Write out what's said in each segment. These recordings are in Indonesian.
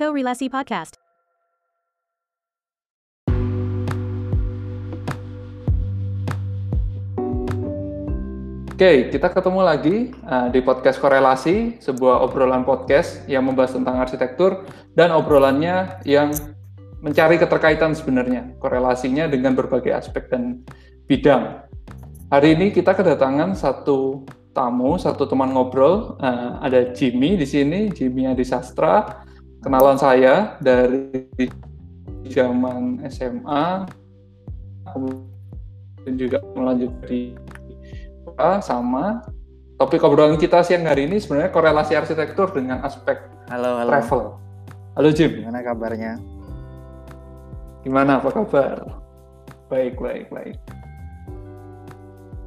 Korelasi Podcast. Oke, kita ketemu lagi uh, di podcast korelasi, sebuah obrolan podcast yang membahas tentang arsitektur dan obrolannya yang mencari keterkaitan sebenarnya, korelasinya dengan berbagai aspek dan bidang. Hari ini kita kedatangan satu tamu, satu teman ngobrol. Uh, ada Jimmy di sini, Jimmy Adi Sastra. Kenalan saya dari zaman SMA, dan juga melanjut di sama topik obrolan kita siang hari ini sebenarnya korelasi arsitektur dengan aspek Halo, halo. travel. Halo Jim, Gimana kabarnya? gimana apa kabar? Baik, baik, baik.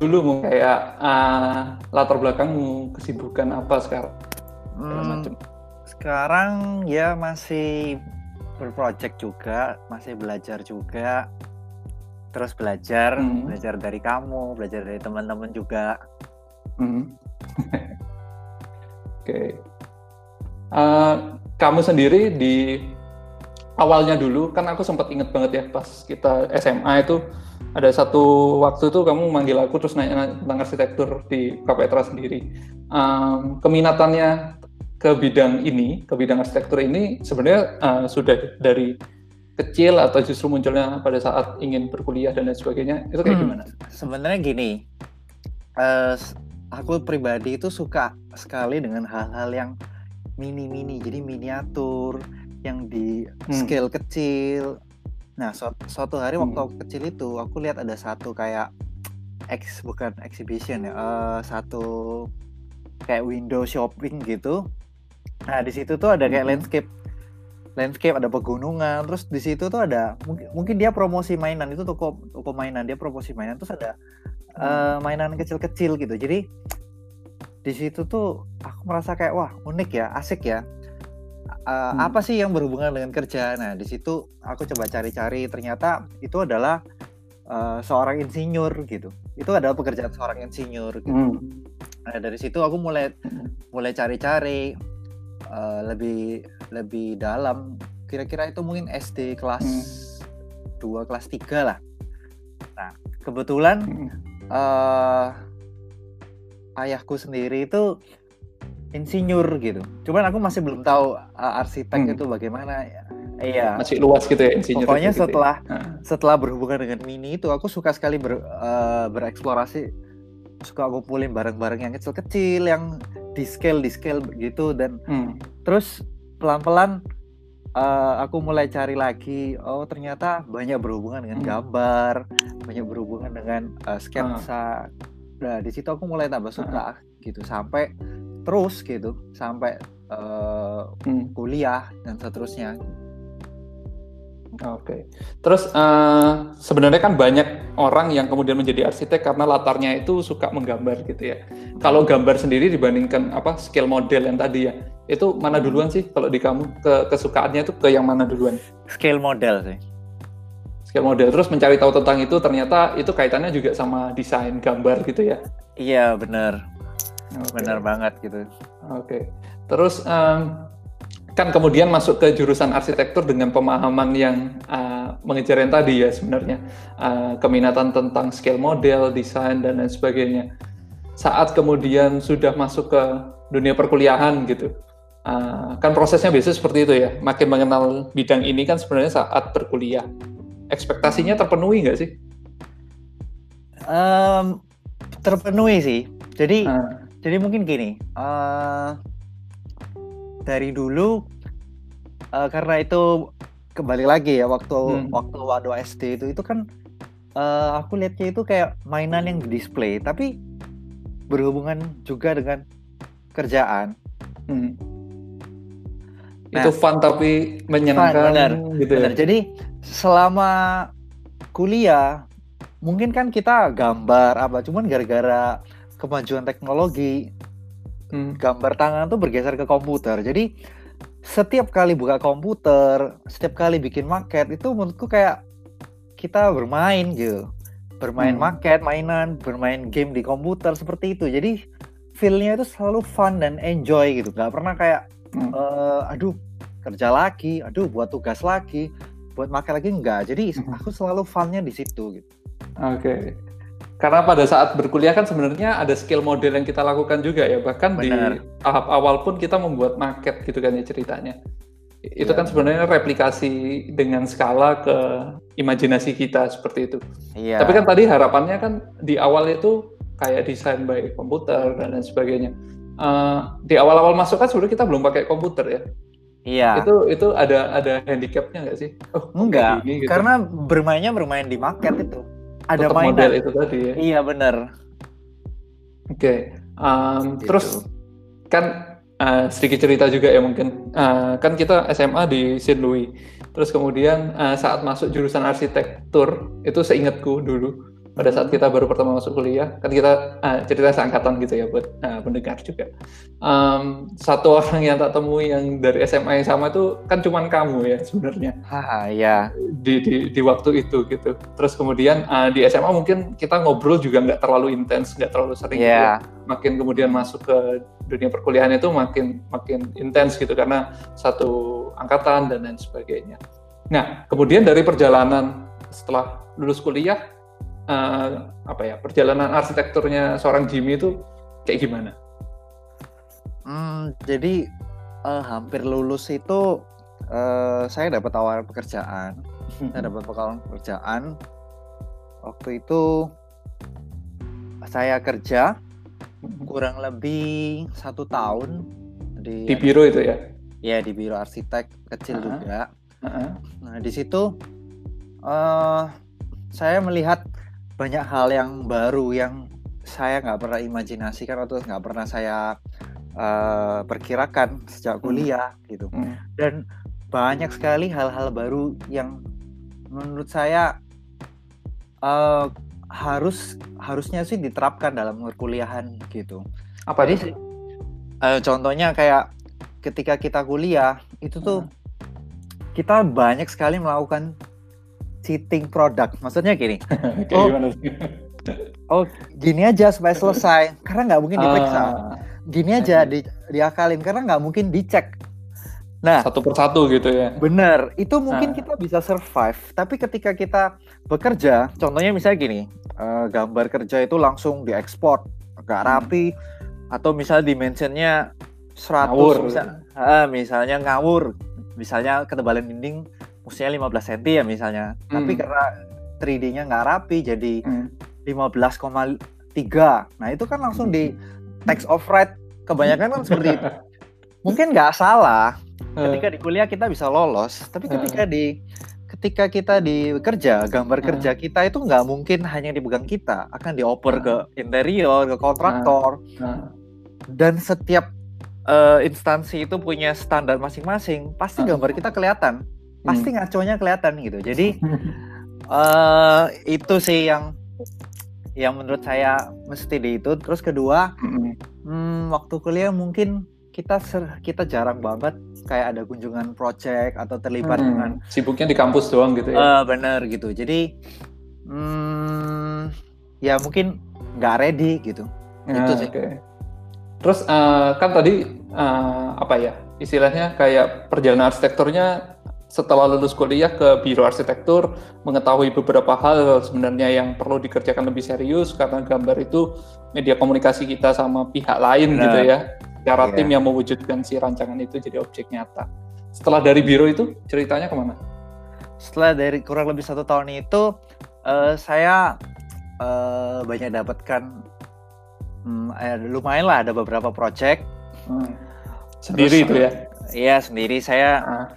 Dulu mau kayak uh, latar belakangmu, kesibukan apa sekarang? Hmm, macam. Sekarang ya masih berproject juga, masih belajar juga. Terus belajar, Hmm. belajar dari kamu, belajar dari teman-teman juga. Hmm. Oke. Eh, kamu sendiri di awalnya dulu kan aku sempat inget banget ya pas kita SMA itu ada satu waktu itu kamu manggil aku terus nanya tentang arsitektur di Kapetra sendiri. Em, keminatannya ke bidang ini, ke bidang arsitektur ini sebenarnya eh, sudah dari kecil atau justru munculnya pada saat ingin berkuliah dan lain sebagainya itu kayak Hmm. gimana? Sebenarnya gini, s- aku pribadi itu suka sekali dengan hal-hal yang mini-mini, jadi miniatur, yang di Hmm. scale kecil. Nah, suatu, suatu hari Hmm. waktu aku kecil itu, aku lihat ada satu kayak ex bukan exhibition ya, eh, satu kayak window shopping gitu. Nah, di situ tuh ada kayak Hmm. landscape landscape ada pegunungan terus di situ tuh ada mungkin mungkin dia promosi mainan itu toko toko mainan dia promosi mainan terus ada eh, mainan kecil-kecil gitu jadi di situ tuh aku merasa kayak wah unik ya asik ya Eh, Hmm. apa sih yang berhubungan dengan kerja nah di situ aku coba cari-cari ternyata itu adalah eh, seorang insinyur gitu itu adalah pekerjaan seorang insinyur gitu. Hmm. Nah, dari situ aku mulai Hmm. mulai cari-cari eh, lebih lebih dalam. Kira-kira itu mungkin SD kelas Hmm. 2 kelas 3 lah. Nah, kebetulan Hmm. eh ayahku sendiri itu insinyur gitu. Cuman aku masih belum tahu eh, arsitek Hmm. itu bagaimana. Iya. masih luas gitu ya insinyur Pokoknya gitu ya. setelah Nah, setelah berhubungan dengan mini itu aku suka sekali ber, eh, bereksplorasi suka ngumpulin barang-barang yang kecil-kecil yang di scale di scale begitu dan hmm. terus pelan-pelan eh, aku mulai cari lagi oh ternyata banyak berhubungan dengan Hmm. gambar banyak berhubungan dengan eh, sketsa nah di situ aku mulai tambah suka gitu sampai terus gitu sampai eh, Hmm. kuliah dan seterusnya Oke. Terus eh, sebenarnya kan banyak orang yang kemudian menjadi arsitek karena latarnya itu suka menggambar gitu ya. Kalau gambar sendiri dibandingkan apa skill model yang tadi ya, itu mana duluan sih kalau di kamu ke kesukaannya itu ke yang mana duluan? scale model sih Skill model. Terus mencari tahu tentang itu ternyata itu kaitannya juga sama desain gambar gitu ya. iya benar Oke. benar banget gitu Oke. Terus em, kan kemudian masuk ke jurusan arsitektur dengan pemahaman yang uh, mengejar yang tadi ya sebenarnya Uh, keminatan tentang scale model, desain dan lain sebagainya. Saat kemudian sudah masuk ke dunia perkuliahan gitu, uh, kan prosesnya biasanya seperti itu ya. Makin mengenal bidang ini kan sebenarnya saat berkuliah. Ekspektasinya terpenuhi nggak sih? Em, terpenuhi sih jadi Uh, jadi mungkin gini eh dari dulu eh, karena itu kembali lagi ya waktu Hmm. waktu waktu SD itu itu kan eh, aku lihatnya itu kayak mainan yang di display tapi berhubungan juga dengan kerjaan hmm. Nah, itu fun tapi menyenangkan benar, gitu ya. Benar. Jadi selama kuliah mungkin kan kita gambar apa cuman gara-gara kemajuan teknologi Hmm. gambar tangan tuh bergeser ke komputer. Jadi setiap kali buka komputer, setiap kali bikin maket itu menurutku kayak kita bermain gitu. Bermain Hmm. maket, mainan, bermain game di komputer seperti itu. Jadi feel-nya itu selalu fun dan enjoy gitu. Gak pernah kayak Hmm. eh, aduh kerja lagi, aduh buat tugas lagi, buat makan lagi enggak. Jadi Mhm. aku selalu funnya di situ gitu. Oke. Karena pada saat berkuliah kan sebenarnya ada skill model yang kita lakukan juga ya. Bahkan di Benar. tahap awal pun kita membuat market gitu kan ya ceritanya. Itu Iya, kan sebenarnya replikasi dengan skala ke imajinasi kita seperti itu. Iya. Tapi kan tadi harapannya kan di awal itu kayak desain by komputer dan lain sebagainya. Eh, di awal-awal masuk kan sebenarnya kita belum pakai komputer ya. iya. Itu itu ada ada handicapnya nggak sih? Oh, Enggak, gini gitu. karena bermainnya bermain di market itu. Ada Tetap mainan. model itu tadi ya. Iya bener. Oke, um, Gitu. terus kan uh, sedikit cerita juga ya mungkin. Uh, kan kita SMA di Saint Louis. Terus kemudian uh, saat masuk jurusan arsitektur itu seingatku dulu pada saat kita baru pertama masuk kuliah kan kita uh, cerita seangkatan gitu ya buat uh, pendengar juga. Um, satu orang yang tak temui yang dari SMA yang sama itu kan cuman kamu ya sebenarnya Haha, iya. di, di, di waktu itu gitu. Terus kemudian uh, di SMA mungkin kita ngobrol juga nggak terlalu intens, nggak terlalu sering. gitu ya. Iya. Makin kemudian masuk ke dunia perkuliahan itu makin makin intens gitu karena satu angkatan dan lain sebagainya. Nah kemudian dari perjalanan setelah lulus kuliah uh, apa ya perjalanan arsitekturnya seorang Jimmy itu kayak gimana? Hmm, jadi eh, hampir lulus itu eh, saya dapat tawaran pekerjaan. Saya dapat tawaran pekerjaan. Waktu itu saya kerja kurang lebih satu tahun di, di biro itu ya. ya di biro arsitek kecil Ah. juga. Heeh. Nah di situ eh saya melihat banyak hal yang baru yang saya nggak pernah imajinasikan atau nggak pernah saya eh, perkirakan sejak Hmm. kuliah gitu. Hmm. Dan banyak sekali hal-hal baru yang menurut saya eh, harus harusnya sih diterapkan dalam perkuliahan gitu. Apa sih, eh, contohnya kayak ketika kita kuliah itu tuh kita banyak sekali melakukan cheating produk. Maksudnya gini, Kayak Oh. gimana sih? oh gini aja supaya selesai, karena nggak mungkin diperiksa. Ah, Gini aja di, diakalin karena nggak mungkin dicek. Nah, satu persatu gitu ya. bener itu mungkin Ah. kita bisa survive. Tapi ketika kita bekerja, contohnya misalnya gini, eh, gambar kerja itu langsung diekspor, nggak Hmm. rapi, atau misalnya dimensionnya 100 Ngawur. misal- ah, misalnya ngawur misalnya ketebalan dinding mestinya 15 cm ya misalnya. Tapi Hmm. karena 3D-nya nggak rapi jadi Hmm. 15,3 nah itu kan langsung di text of right kebanyakan kan seperti itu mungkin nggak salah. Ketika di kuliah kita bisa lolos tapi Hmm. ketika di ketika kita di kerja gambar Hmm. kerja kita itu nggak mungkin hanya dipegang kita. Akan dioper ke interior ke kontraktor. Dan setiap eh, instansi itu punya standar masing-masing pasti Hmm. gambar kita kelihatan pasti hmm. ngaconya kelihatan gitu jadi eh itu sih yang yang menurut saya mesti di itu terus kedua Hmm. hmm, waktu kuliah mungkin kita ser- kita jarang banget kayak ada kunjungan project atau terlibat Hmm. dengan sibuknya di kampus doang gitu ya. eh bener gitu jadi hmm, ya mungkin nggak ready gitu Nah, itu sih. oke. Terus eh, kan tadi eh, apa ya istilahnya kayak perjalanan arsitekturnya setelah lulus kuliah ke biro arsitektur mengetahui beberapa hal sebenarnya yang perlu dikerjakan lebih serius karena gambar itu media komunikasi kita sama pihak lain Benar. gitu ya. Cara Iya. tim yang mewujudkan si rancangan itu jadi objek nyata. Setelah dari biro itu ceritanya ke mana? setelah dari kurang lebih satu tahun itu eh, saya eh, banyak dapatkan hmm, eh, lumayan lah ada beberapa project Hmm. Sendiri Terus, itu ya. Iya sendiri saya Ah.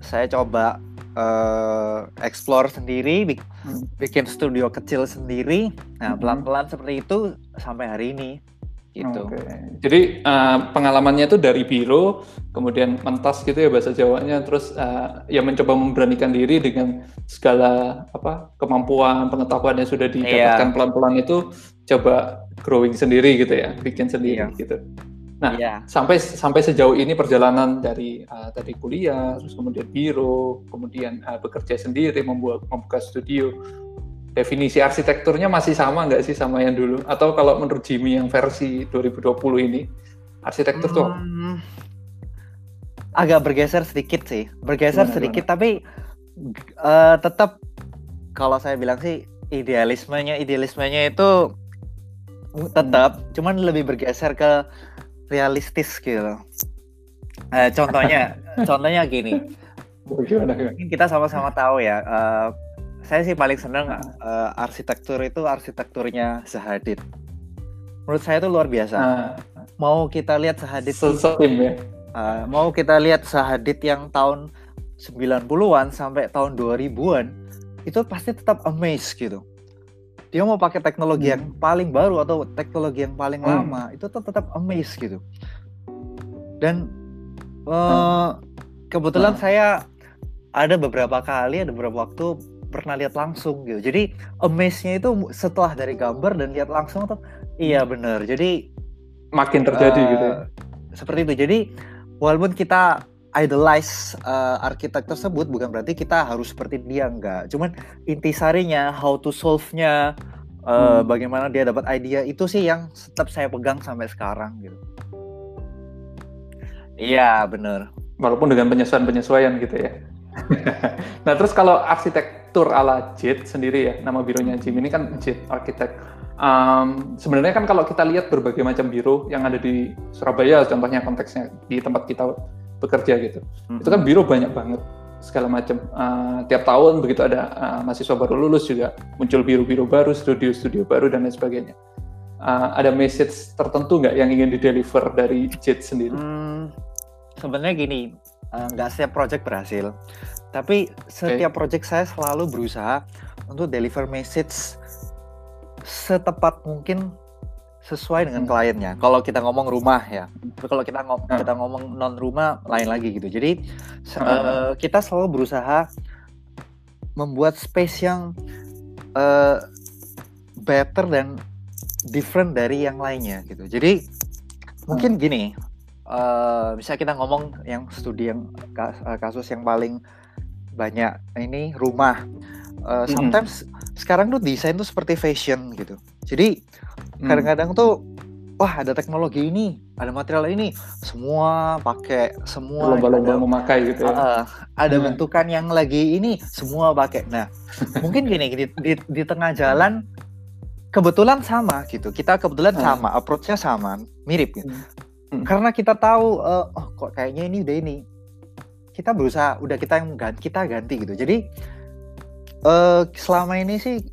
Saya coba eh, explore sendiri bik- Hmm. bikin studio kecil sendiri nah Mhm. pelan-pelan seperti itu sampai hari ini gitu Oke. Jadi eh, pengalamannya itu dari biro, kemudian mentas gitu ya bahasa Jawanya, terus eh, ya mencoba memberanikan diri dengan segala apa kemampuan pengetahuan yang sudah didapatkan Iya. pelan-pelan itu coba growing sendiri gitu ya, bikin sendiri Iya. gitu. Nah, Iya. sampai sampai sejauh ini perjalanan dari eh, tadi kuliah, terus kemudian biro, kemudian eh, bekerja sendiri, membuat membuka studio. Definisi arsitekturnya masih sama nggak sih sama yang dulu? Atau kalau menurut Jimmy yang versi 2020 ini, arsitektur tuh? Hmm, agak bergeser sedikit sih, bergeser Gimana, sedikit tapi uh, tetap kalau saya bilang sih idealismenya idealismenya itu tetap, hmm. cuman lebih bergeser ke realistis gitu. Uh, contohnya, contohnya gini. Gimana, gimana? Kita sama-sama tahu ya. Uh, saya sih paling seneng uh, arsitektur itu arsitekturnya Zahadid. Menurut saya itu luar biasa. Uh, mau kita lihat Zahadid Sesim ya. Uh, mau kita lihat Sahadit yang tahun 90-an sampai tahun 2000-an itu pasti tetap amazed gitu. Dia mau pakai teknologi hmm. yang paling baru atau teknologi yang paling hmm. lama itu tuh tetap amazed gitu. Dan uh, hmm. kebetulan hmm. saya ada beberapa kali ada beberapa waktu pernah lihat langsung gitu. Jadi amaze-nya itu setelah dari gambar dan lihat langsung tuh iya bener. Jadi makin terjadi uh, gitu. Ya. Seperti itu. Jadi walaupun kita idolize uh, arsitek tersebut bukan berarti kita harus seperti dia enggak. Cuman intisarinya how to solve-nya uh, hmm. bagaimana dia dapat ide itu sih yang tetap saya pegang sampai sekarang gitu. Iya, bener. Walaupun dengan penyesuaian-penyesuaian gitu ya. nah, terus kalau arsitektur ala JIT sendiri ya, nama bironya Jim ini kan JIT Architect um, sebenarnya kan kalau kita lihat berbagai macam biro yang ada di Surabaya contohnya konteksnya di tempat kita bekerja gitu. Hmm. itu kan biro banyak banget segala macam. Uh, tiap tahun begitu ada uh, mahasiswa baru lulus juga muncul biro-biro baru studio-studio baru dan lain sebagainya. Uh, ada message tertentu nggak yang ingin di deliver dari JIT sendiri? Hmm, sebenarnya gini nggak uh, setiap project berhasil. Tapi setiap okay. project saya selalu berusaha untuk deliver message setepat mungkin sesuai dengan hmm. kliennya. Kalau kita ngomong rumah ya, kalau kita ngom hmm. kita ngomong non rumah lain lagi gitu. Jadi hmm. uh, kita selalu berusaha membuat space yang uh, better dan different dari yang lainnya gitu. Jadi mungkin hmm. gini, uh, bisa kita ngomong yang studi yang kasus yang paling banyak ini rumah. Uh, sometimes hmm sekarang tuh desain tuh seperti fashion gitu. Jadi. Kadang-kadang tuh wah ada teknologi ini, ada material ini, semua pakai, semua lomba-lomba memakai gitu ya. Uh, ada hmm. bentukan yang lagi ini, semua pakai. Nah, mungkin gini di, di, di tengah jalan kebetulan sama gitu. Kita kebetulan hmm. sama, approach-nya sama, mirip gitu. Hmm. Karena kita tahu uh, oh kok kayaknya ini udah ini. Kita berusaha udah kita yang ganti, kita ganti gitu. Jadi uh, selama ini sih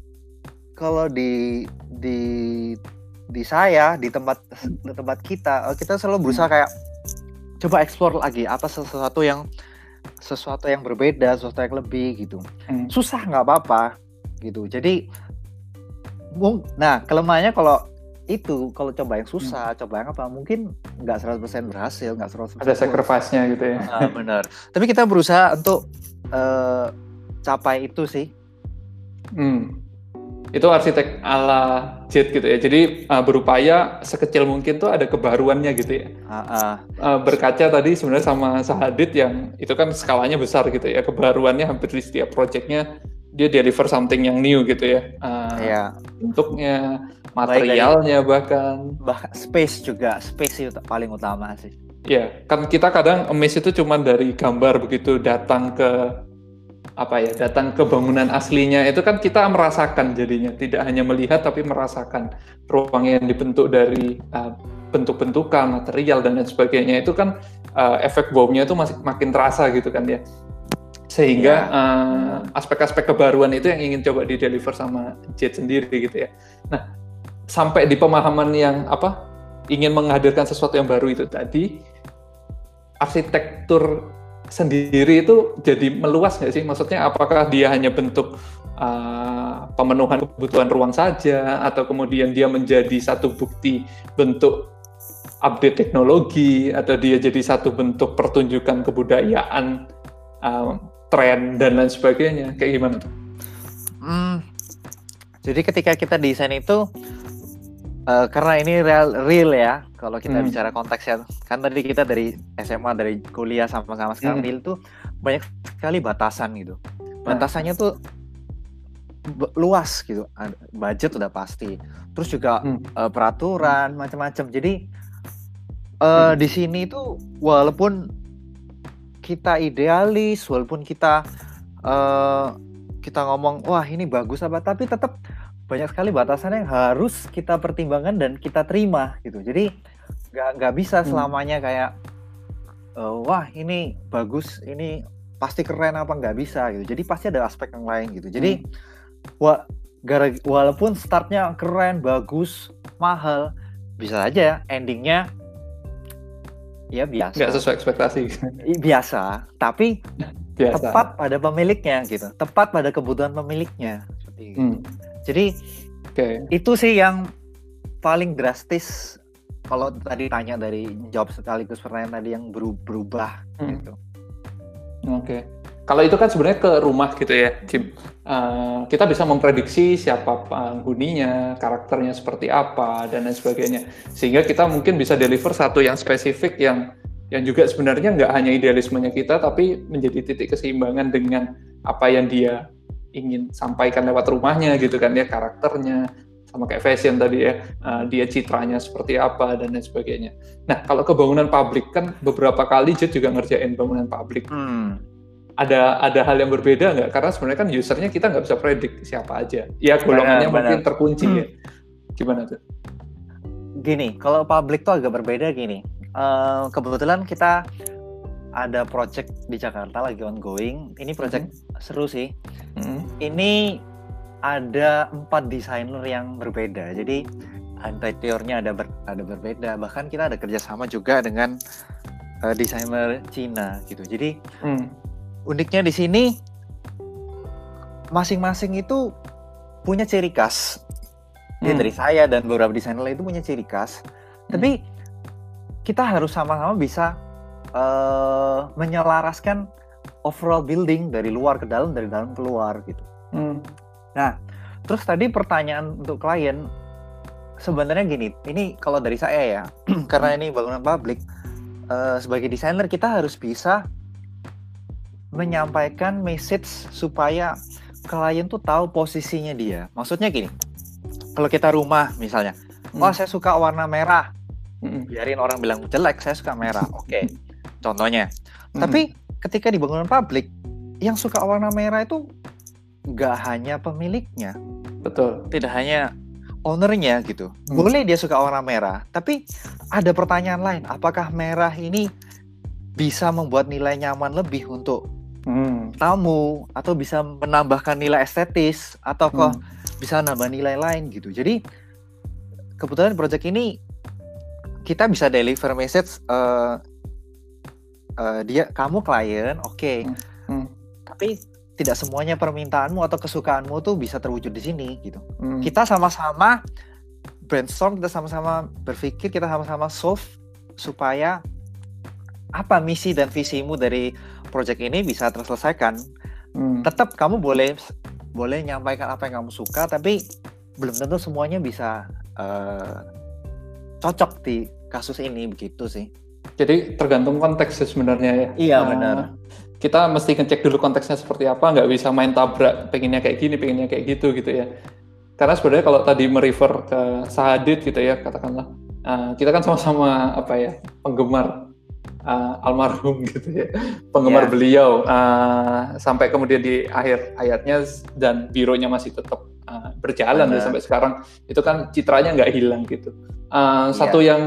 kalau di di di saya di tempat di tempat kita uh, kita selalu berusaha hmm. kayak coba explore lagi apa sesuatu yang sesuatu yang berbeda sesuatu yang lebih gitu hmm. susah nggak apa-apa gitu jadi nah kelemahannya kalau itu kalau coba yang susah hmm. coba yang apa mungkin nggak 100% berhasil nggak 100% ada sacrifice-nya gitu ya nah, benar tapi kita berusaha untuk uh, capai itu sih Hmm. Itu arsitek ala jet gitu ya. Jadi uh, berupaya sekecil mungkin tuh ada kebaruannya gitu ya. Uh, uh. Uh, berkaca tadi sebenarnya sama Sahadit yang itu kan skalanya besar gitu ya. Kebaruannya hampir di setiap projectnya dia deliver something yang new gitu ya. Uh, yeah. Bentuknya, materialnya bahkan. Bahkan space juga, space itu paling utama sih. Ya, kan kita kadang emis itu cuma dari gambar begitu datang ke apa ya datang ke bangunan aslinya itu kan kita merasakan jadinya. Tidak hanya melihat tapi merasakan. Ruang yang dibentuk dari uh, bentuk-bentukan material dan lain sebagainya itu kan uh, efek bomnya itu masih makin terasa gitu kan ya. Sehingga ya. uh, aspek-aspek kebaruan itu yang ingin coba di deliver sama Jet sendiri gitu ya. Nah sampai di pemahaman yang apa ingin menghadirkan sesuatu yang baru itu tadi arsitektur sendiri itu jadi meluas nggak sih? Maksudnya apakah dia hanya bentuk uh, pemenuhan kebutuhan ruang saja, atau kemudian dia menjadi satu bukti bentuk update teknologi, atau dia jadi satu bentuk pertunjukan kebudayaan, uh, tren dan lain sebagainya? Kayak gimana tuh? Hmm, jadi ketika kita desain itu uh, karena ini real real ya kalau kita hmm. bicara konteksnya kan tadi kita dari SMA dari kuliah sama-sama sekarang hmm. real tuh banyak sekali batasan gitu nah. batasannya tuh luas gitu budget udah pasti terus juga hmm. uh, peraturan macam-macam jadi uh, hmm. di sini tuh walaupun kita idealis, walaupun kita uh, kita ngomong wah ini bagus apa, tapi tetap banyak sekali batasan yang harus kita pertimbangkan dan kita terima gitu. Jadi nggak nggak bisa hmm. selamanya kayak uh, wah ini bagus, ini pasti keren apa nggak bisa gitu. Jadi pasti ada aspek yang lain gitu. Jadi hmm. wah gara walaupun startnya keren, bagus, mahal, bisa aja ya endingnya ya biasa. Nggak sesuai ekspektasi. Biasa, tapi biasa. tepat pada pemiliknya gitu, tepat pada kebutuhan pemiliknya. Hmm. Jadi okay. itu sih yang paling drastis kalau tadi tanya dari jawab sekaligus pertanyaan tadi yang berubah hmm. gitu. Oke. Okay. Kalau itu kan sebenarnya ke rumah gitu ya, Jim. Uh, kita bisa memprediksi siapa penghuninya, karakternya seperti apa, dan lain sebagainya. Sehingga kita mungkin bisa deliver satu yang spesifik yang yang juga sebenarnya nggak hanya idealismenya kita, tapi menjadi titik keseimbangan dengan apa yang dia ingin sampaikan lewat rumahnya gitu kan ya, karakternya, sama kayak fashion tadi ya, uh, dia citranya seperti apa dan lain sebagainya. Nah, kalau ke bangunan pabrik kan beberapa kali Jet juga ngerjain bangunan pabrik. Hmm ada ada hal yang berbeda nggak? Karena sebenarnya kan usernya kita nggak bisa predik siapa aja. Ya golongannya mungkin terkunci hmm. ya. Gimana tuh? Gini, kalau public tuh agak berbeda gini. Uh, kebetulan kita ada project di Jakarta lagi ongoing. Ini project hmm. Seru sih. Hmm. Ini ada empat desainer yang berbeda. Jadi interiornya ada ber, ada berbeda. Bahkan kita ada kerjasama juga dengan uh, desainer Cina gitu. Jadi hmm uniknya di sini masing-masing itu punya ciri khas. Ya, hmm. dari saya dan beberapa desainer lain itu punya ciri khas. Hmm. Tapi kita harus sama-sama bisa uh, menyelaraskan overall building dari luar ke dalam, dari dalam ke luar gitu. Hmm. Nah, terus tadi pertanyaan untuk klien sebenarnya gini, ini kalau dari saya ya, karena ini bangunan publik, uh, sebagai desainer kita harus bisa menyampaikan message supaya klien tuh tahu posisinya dia. Maksudnya gini, kalau kita rumah misalnya, hmm. oh saya suka warna merah, hmm. biarin orang bilang jelek, saya suka merah. Oke, okay. contohnya. Hmm. Tapi ketika di bangunan publik, yang suka warna merah itu nggak hanya pemiliknya, betul. Tidak hanya ownernya gitu. Hmm. Boleh dia suka warna merah, tapi ada pertanyaan lain. Apakah merah ini bisa membuat nilai nyaman lebih untuk hmm. tamu atau bisa menambahkan nilai estetis atau kok hmm. bisa nambah nilai lain gitu. Jadi kebetulan project ini kita bisa deliver message uh, uh, dia kamu klien oke okay. hmm. hmm. tapi tidak semuanya permintaanmu atau kesukaanmu tuh bisa terwujud di sini gitu. Hmm. Kita sama-sama brainstorm, kita sama-sama berpikir, kita sama-sama solve supaya apa misi dan visimu dari project ini bisa terselesaikan. Hmm. Tetap kamu boleh boleh nyampaikan apa yang kamu suka, tapi belum tentu semuanya bisa uh, cocok di kasus ini begitu sih. Jadi tergantung konteks sebenarnya ya. Iya uh, benar. Kita mesti ngecek dulu konteksnya seperti apa, nggak bisa main tabrak, pengennya kayak gini, pengennya kayak gitu gitu ya. Karena sebenarnya kalau tadi merefer ke Sahadit gitu ya, katakanlah, uh, kita kan sama-sama apa ya penggemar uh, almarhum gitu ya penggemar yeah. beliau uh, sampai kemudian di akhir hayatnya dan bironya masih tetap uh, berjalan ya, sampai sekarang. Itu kan citranya nggak hilang gitu. Uh, yeah. satu yang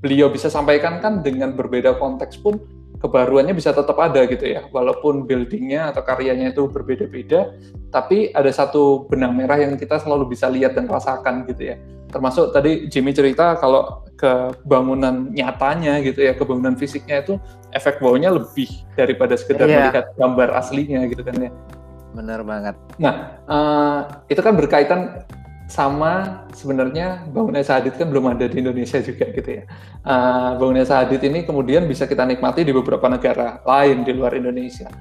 beliau bisa sampaikan kan dengan berbeda konteks pun kebaruannya bisa tetap ada gitu ya. Walaupun buildingnya atau karyanya itu berbeda-beda tapi ada satu benang merah yang kita selalu bisa lihat dan rasakan gitu ya. Termasuk tadi Jimmy cerita kalau ke bangunan nyatanya gitu ya ke bangunan fisiknya itu efek baunya lebih daripada sekedar yeah. melihat gambar aslinya gitu kan ya benar banget nah uh, itu kan berkaitan sama sebenarnya bangunan Sahadit kan belum ada di Indonesia juga gitu ya. Uh, bangunan Sahadit ini kemudian bisa kita nikmati di beberapa negara lain di luar Indonesia.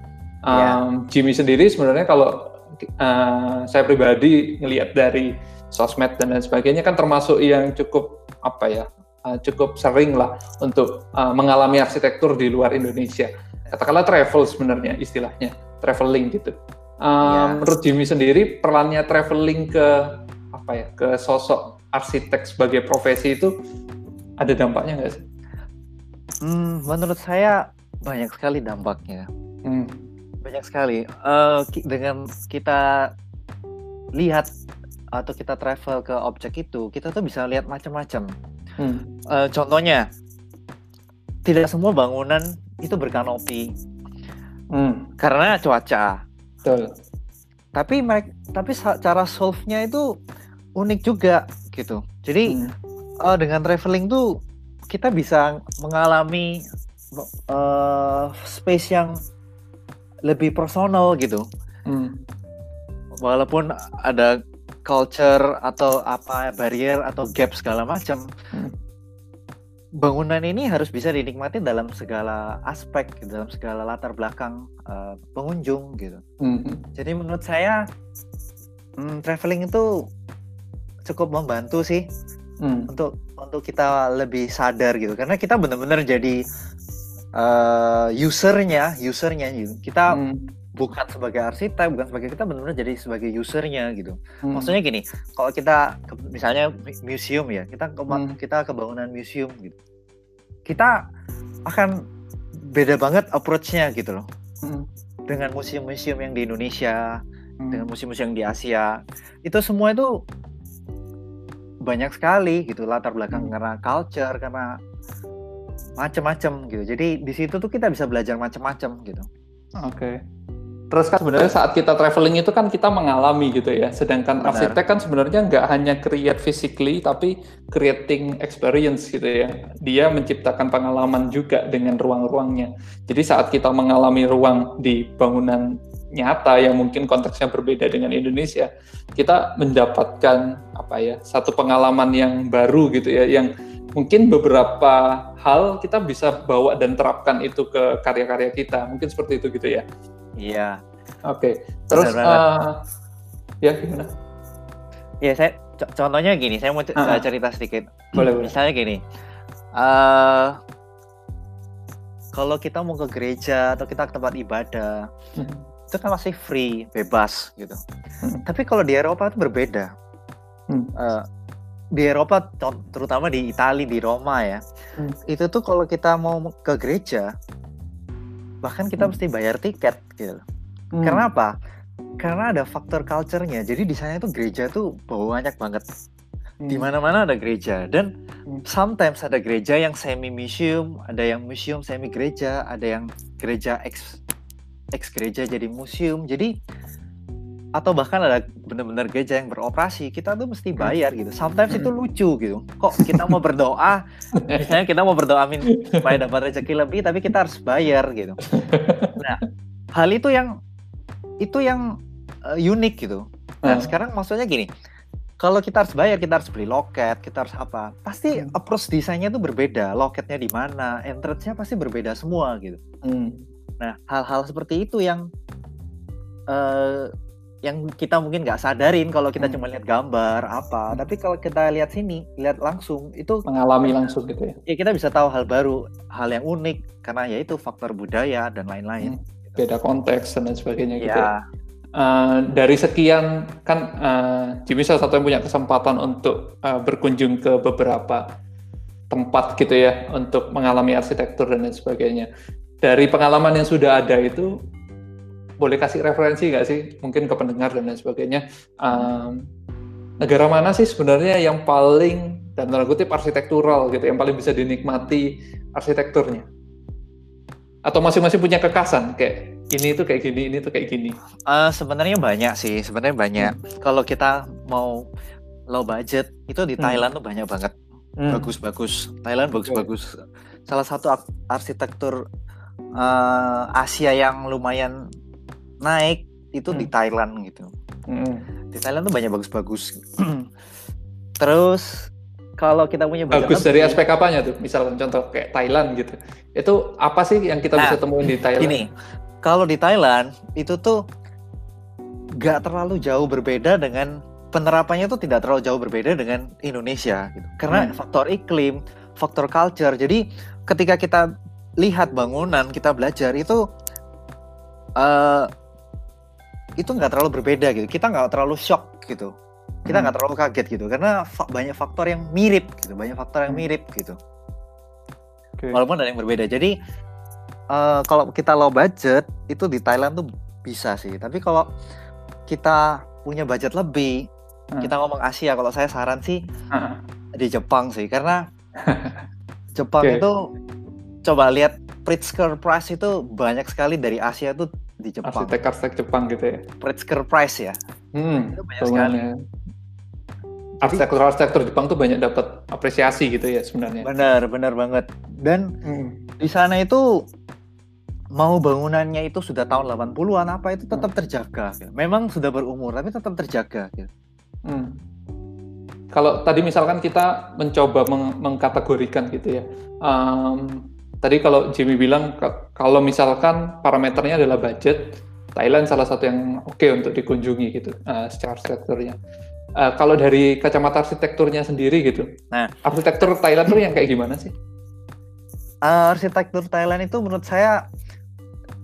Um, yeah. Jimmy sendiri sebenarnya kalau uh, saya pribadi ngelihat dari sosmed dan lain sebagainya kan termasuk yang cukup apa ya uh, cukup sering lah untuk uh, mengalami arsitektur di luar Indonesia. Katakanlah travel sebenarnya istilahnya traveling gitu. Uh, yeah. Menurut Jimmy sendiri perannya traveling ke apa ya ke sosok arsitek sebagai profesi itu ada dampaknya nggak sih? Hmm, menurut saya banyak sekali dampaknya. Hmm. Banyak sekali. Ki- dengan kita lihat atau kita travel ke objek itu, kita tuh bisa lihat macam-macam. Hmm. Eh, contohnya, tidak semua bangunan itu berkanopi Hmm. karena cuaca. Betul. Tapi mereka, tapi cara solve-nya itu unik juga gitu. Jadi Hmm. eh, dengan traveling tuh kita bisa mengalami eh, space yang lebih personal gitu. Hmm. Walaupun ada culture atau apa barrier atau gap segala macam. Hmm. Bangunan ini harus bisa dinikmati dalam segala aspek, gitu, dalam segala latar belakang eh, pengunjung gitu. Hmm. Jadi menurut saya hmm, traveling itu cukup membantu sih Hmm. untuk untuk kita lebih sadar gitu karena kita benar-benar jadi eh, usernya usernya gitu. kita Hmm. Bukan sebagai arsitek bukan sebagai kita benar-benar jadi sebagai usernya gitu Hmm. maksudnya gini kalau kita misalnya mu- museum ya kita ke Hmm. kita ke bangunan museum gitu kita akan beda banget approach-nya gitu loh Hmm. dengan museum-museum yang di Indonesia Hmm. dengan museum-museum yang di Asia itu semua itu banyak sekali gitu latar belakang Hmm. karena culture karena macam-macam gitu jadi di situ tuh kita bisa belajar macam-macam gitu Oke. Terus kan sebenarnya saat kita traveling itu kan kita mengalami gitu ya. Sedangkan Benar. arsitek kan sebenarnya nggak hanya create physically tapi creating experience gitu ya. Dia menciptakan pengalaman juga dengan ruang-ruangnya. Jadi saat kita mengalami ruang di bangunan nyata yang mungkin konteksnya berbeda dengan Indonesia, kita mendapatkan apa ya satu pengalaman yang baru gitu ya, yang mungkin beberapa hal kita bisa bawa dan terapkan itu ke karya-karya kita. Mungkin seperti itu gitu ya. Iya Oke, terus Benar banget. eh, ya gimana? ya saya co- contohnya gini saya mau ah. cerita sedikit Boleh, boleh. misalnya gini eh kalau kita mau ke gereja atau kita ke tempat ibadah Hmm. itu kan masih free bebas gitu Hmm. tapi kalau di Eropa itu berbeda Hmm. Eh, di Eropa terutama di Italia di Roma ya Hmm. itu tuh kalau kita mau ke gereja bahkan kita mesti bayar tiket gitu. Hmm. karena apa? Karena ada faktor culture-nya. Jadi di sana itu gereja tuh banyak banget. Hmm. di mana-mana ada gereja. Dan Hmm. sometimes ada gereja yang semi museum ada yang museum semi gereja ada yang gereja ex ex gereja jadi museum. Jadi atau bahkan ada benar-benar gereja yang beroperasi kita tuh mesti bayar gitu. Sometimes itu lucu gitu. Kok kita mau berdoa? Misalnya kita mau berdoa min supaya dapat rezeki lebih tapi kita harus bayar gitu. Nah hal itu yang itu yang eh, unik gitu. Nah Ah. sekarang maksudnya gini. Kalau kita harus bayar kita harus beli loket kita harus apa pasti Hmm. approach desainnya tuh berbeda. Loketnya di mana entrance-nya pasti berbeda semua gitu. Hmm. nah hal-hal seperti itu yang eh yang kita mungkin nggak sadarin kalau kita Hmm. cuma lihat gambar apa tapi kalau kita lihat sini lihat langsung itu mengalami langsung gitu ya. ya kita bisa tahu hal baru hal yang unik karena ya itu faktor budaya dan lain-lain Beda konteks dan lain sebagainya gitu ya. ya Eh, dari sekian kan eh, Jimmy salah satu yang punya kesempatan untuk eh, berkunjung ke beberapa tempat gitu ya untuk mengalami arsitektur dan lain sebagainya. Dari pengalaman yang sudah ada itu boleh kasih referensi nggak sih mungkin ke pendengar dan lain sebagainya. Em, negara mana sih sebenarnya yang paling dan tanda kutip arsitektural gitu yang paling bisa dinikmati arsitekturnya? Atau masing-masing punya kekasan kayak ini tuh kayak gini, ini tuh kayak gini. Eh, sebenarnya banyak sih sebenarnya banyak kalau kita mau low budget itu di Hmm. Thailand tuh banyak banget Hmm. bagus-bagus Thailand bagus-bagus salah satu ar- arsitektur eh, Asia yang lumayan naik itu di Hmm. Thailand gitu Hmm. di Thailand tuh banyak bagus-bagus terus kalau kita punya Bagus dari lebih- aspek apanya tuh? Misalkan contoh kayak Thailand gitu. Itu apa sih yang kita Nah, bisa temuin di Thailand? Gini, kalau di Thailand itu tuh nggak terlalu jauh berbeda dengan penerapannya tuh tidak terlalu jauh berbeda dengan Indonesia gitu. Karena Hmm. faktor iklim, faktor culture. Jadi ketika kita lihat bangunan, kita belajar itu eh itu nggak terlalu berbeda gitu. Kita nggak terlalu shock gitu. Kita Hmm. nggak terlalu kaget gitu karena fa- banyak faktor yang mirip gitu, banyak faktor yang Hmm. mirip gitu Oke. walaupun ada yang berbeda. Jadi uh, kalau kita low budget itu di Thailand tuh bisa sih. Tapi kalau kita punya budget lebih, hmm. kita ngomong Asia. Kalau saya saran sih hmm. di Jepang sih, karena Jepang okay. itu coba lihat Pritzker Prize itu banyak sekali dari Asia tuh di Jepang. Arsitek-arsitek Jepang gitu ya. Pritzker Prize ya. Hmm, itu banyak sekali. Arsitektur-arsitektur Jepang tuh banyak dapat apresiasi gitu ya sebenarnya. Benar, benar banget. Dan hmm. di sana itu mau bangunannya itu sudah tahun 80-an apa itu tetap hmm. terjaga. Memang sudah berumur tapi tetap terjaga. Gitu. Hmm. Kalau tadi misalkan kita mencoba meng mengkategorikan gitu ya, um, tadi kalau Jimmy bilang kalau misalkan parameternya adalah budget, Thailand salah satu yang oke okay untuk dikunjungi gitu uh, secara arsitekturnya. Uh, kalau dari kacamata arsitekturnya sendiri gitu, nah arsitektur Thailand tuh yang kayak gimana sih? Uh, arsitektur Thailand itu menurut saya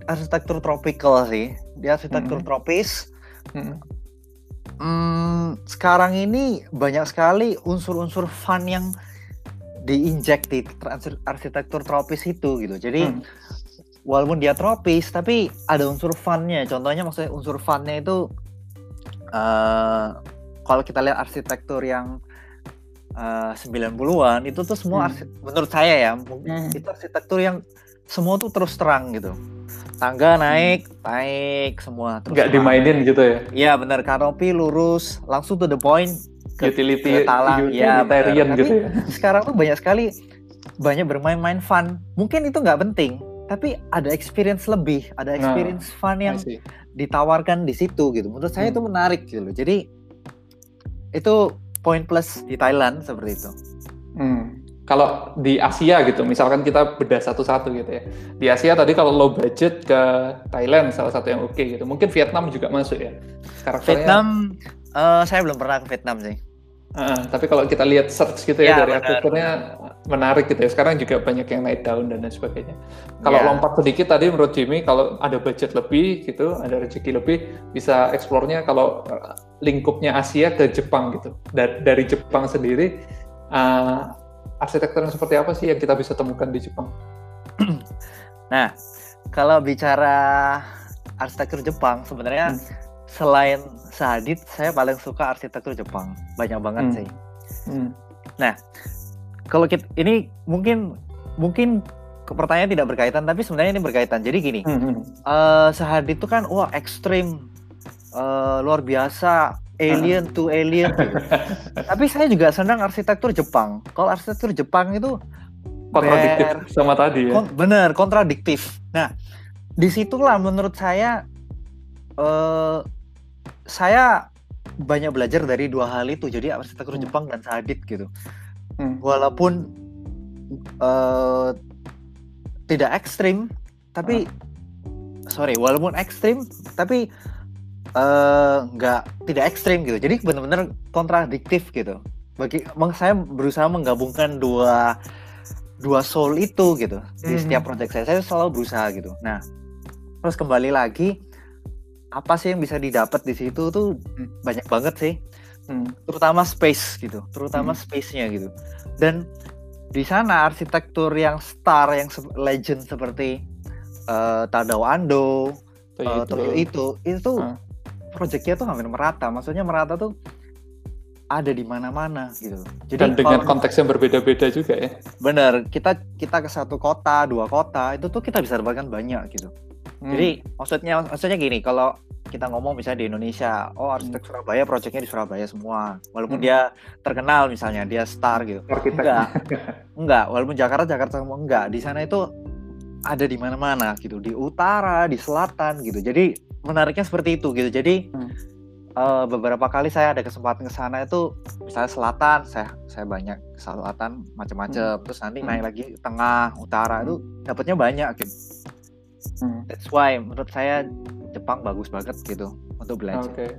arsitektur tropical sih, dia arsitektur hmm. tropis. Hmm. Hmm, sekarang ini banyak sekali unsur-unsur fun yang diinjek di arsitektur tropis itu gitu. Jadi hmm. walaupun dia tropis tapi ada unsur funnya. Contohnya maksudnya unsur funnya itu uh, kalau kita lihat arsitektur yang uh, 90-an itu tuh semua hmm. menurut saya ya hmm. itu arsitektur yang semua tuh terus terang gitu. Tangga naik, hmm. naik semua terus. Nggak dimainin gitu ya? Iya benar kanopi lurus, langsung to the point utility talang ya gitu ya. Sekarang tuh banyak sekali banyak bermain-main fun. Mungkin itu nggak penting, tapi ada experience lebih, ada nah, experience nah, fun yang ditawarkan di situ gitu. Menurut saya hmm. itu menarik gitu Jadi itu poin plus di Thailand seperti itu. Hmm. Kalau di Asia gitu, misalkan kita beda satu-satu gitu ya. Di Asia tadi kalau low budget ke Thailand salah satu yang oke okay gitu. Mungkin Vietnam juga masuk ya. Vietnam, uh, saya belum pernah ke Vietnam sih. Uh, tapi kalau kita lihat search gitu ya, ya dari arsitekturnya menarik gitu ya. Sekarang juga banyak yang naik daun dan lain sebagainya. Kalau ya. lompat sedikit tadi menurut Jimmy kalau ada budget lebih gitu, ada rezeki lebih bisa eksplornya kalau eh, lingkupnya Asia ke Jepang gitu. Dari, dari Jepang sendiri uh, arsitektur yang seperti apa sih yang kita bisa temukan di Jepang? nah, kalau bicara arsitektur Jepang sebenarnya hmm selain Sahadit, saya paling suka arsitektur Jepang. Banyak banget hmm. sih. Hmm. Nah, kalau kita ini mungkin mungkin pertanyaan tidak berkaitan, tapi sebenarnya ini berkaitan. Jadi gini, hmm. uh, Sahadit itu kan wah ekstrim, uh, luar biasa, alien hmm. to alien. Gitu. tapi saya juga senang arsitektur Jepang. Kalau arsitektur Jepang itu kontradiktif sama tadi ya. Kon bener, kontradiktif. Nah, di situlah menurut saya uh, saya banyak belajar dari dua hal itu jadi arsitektur hmm. Jepang dan Sadit gitu hmm. walaupun uh, tidak ekstrim tapi hmm. sorry walaupun ekstrim tapi uh, nggak tidak ekstrim gitu jadi benar-benar kontradiktif gitu bagi saya berusaha menggabungkan dua dua soul itu gitu di hmm. setiap project saya saya selalu berusaha gitu nah terus kembali lagi apa sih yang bisa didapat di situ tuh hmm. banyak banget sih hmm. terutama space gitu terutama hmm. space-nya gitu dan di sana arsitektur yang star yang legend seperti uh, Tadao Ando uh, Tokyo itu itu hmm. proyeknya tuh hampir merata maksudnya merata tuh ada di mana-mana gitu. Jadi Dan dengan kalau, konteks yang berbeda-beda juga ya. Bener, kita kita ke satu kota, dua kota, itu tuh kita bisa dapatkan banyak gitu. Hmm. Jadi maksudnya maksudnya gini, kalau kita ngomong misalnya di Indonesia, oh arsitek hmm. Surabaya proyeknya di Surabaya semua. Walaupun hmm. dia terkenal misalnya dia star gitu. Arsitek. Enggak. enggak, walaupun Jakarta Jakarta semua enggak. Di sana itu ada di mana-mana gitu, di utara, di selatan gitu. Jadi menariknya seperti itu gitu. Jadi hmm. uh, beberapa kali saya ada kesempatan ke sana itu misalnya selatan, saya saya banyak ke selatan macam-macam. Hmm. Terus nanti hmm. naik lagi tengah, utara hmm. itu dapatnya banyak gitu Hmm. That's why menurut saya Jepang bagus banget gitu untuk belajar. Oke. Okay.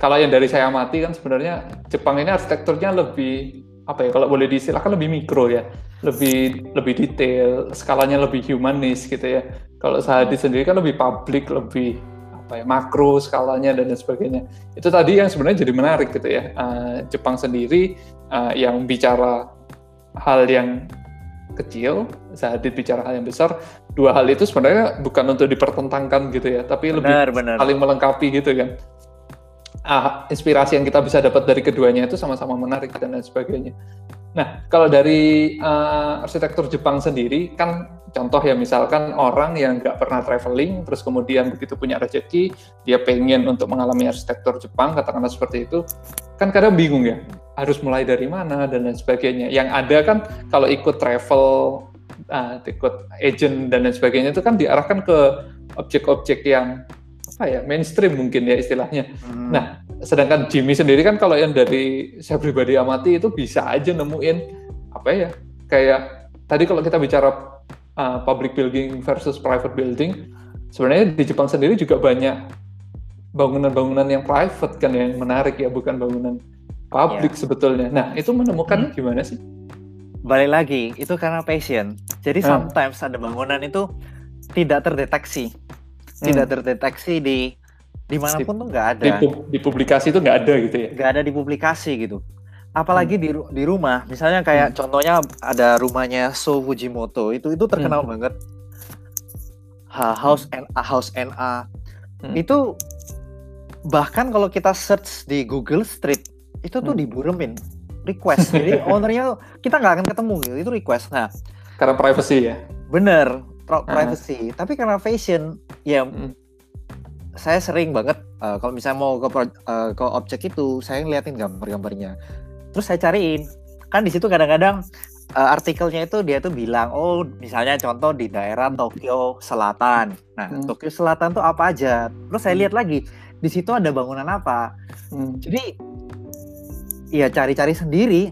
Kalau yang dari saya amati kan sebenarnya Jepang ini arsitekturnya lebih apa ya kalau boleh diistilahkan lebih mikro ya, lebih lebih detail, skalanya lebih humanis gitu ya. Kalau Sahadi sendiri kan lebih publik, lebih apa ya makro skalanya dan lain sebagainya. Itu tadi yang sebenarnya jadi menarik gitu ya. Uh, Jepang sendiri uh, yang bicara hal yang kecil, Zahadid bicara hal yang besar. Dua hal itu sebenarnya bukan untuk dipertentangkan gitu ya, tapi Benar, lebih benar. saling melengkapi gitu kan. Ah, inspirasi yang kita bisa dapat dari keduanya itu sama-sama menarik dan lain sebagainya. Nah, kalau dari uh, arsitektur Jepang sendiri, kan contoh ya misalkan orang yang nggak pernah traveling, terus kemudian begitu punya rezeki, dia pengen untuk mengalami arsitektur Jepang, katakanlah seperti itu, kan kadang bingung ya, harus mulai dari mana dan lain sebagainya. Yang ada kan kalau ikut travel, uh, ikut agent dan lain sebagainya itu kan diarahkan ke objek-objek yang apa ya mainstream mungkin ya istilahnya. Hmm. Nah, sedangkan Jimmy sendiri kan kalau yang dari saya pribadi amati itu bisa aja nemuin apa ya kayak tadi kalau kita bicara uh, public building versus private building, sebenarnya di Jepang sendiri juga banyak bangunan-bangunan yang private kan yang menarik ya bukan bangunan publik sebetulnya. Nah, itu menemukannya gimana sih? balik lagi itu karena passion. Jadi Hmm. sometimes ada bangunan itu tidak terdeteksi, tidak terdeteksi di di mana pun tuh nggak ada, Di, di publikasi itu nggak ada gitu ya? nggak ada di publikasi gitu. Apalagi di ru- di rumah, misalnya kayak contohnya ada rumahnya So Fujimoto itu itu terkenal banget. Ha, House NA House NA Hmm. itu bahkan kalau kita search di Google Street itu tuh Hmm. diburemin request. Jadi ownernya kita nggak akan ketemu gitu, itu request. Nah Karena privacy ya. Bener, pro- Ah. privacy. Tapi karena fashion, ya Mm. saya sering banget uh, kalau misalnya mau ke pro- uh, ke objek itu, saya ngeliatin gambar-gambarnya. Terus saya cariin. Kan di situ kadang-kadang uh, artikelnya itu dia tuh bilang, oh misalnya contoh di daerah Tokyo Selatan. Nah, Hmm. Tokyo Selatan tuh apa aja? Terus saya lihat lagi di situ ada bangunan apa. Hmm. Jadi ya cari-cari sendiri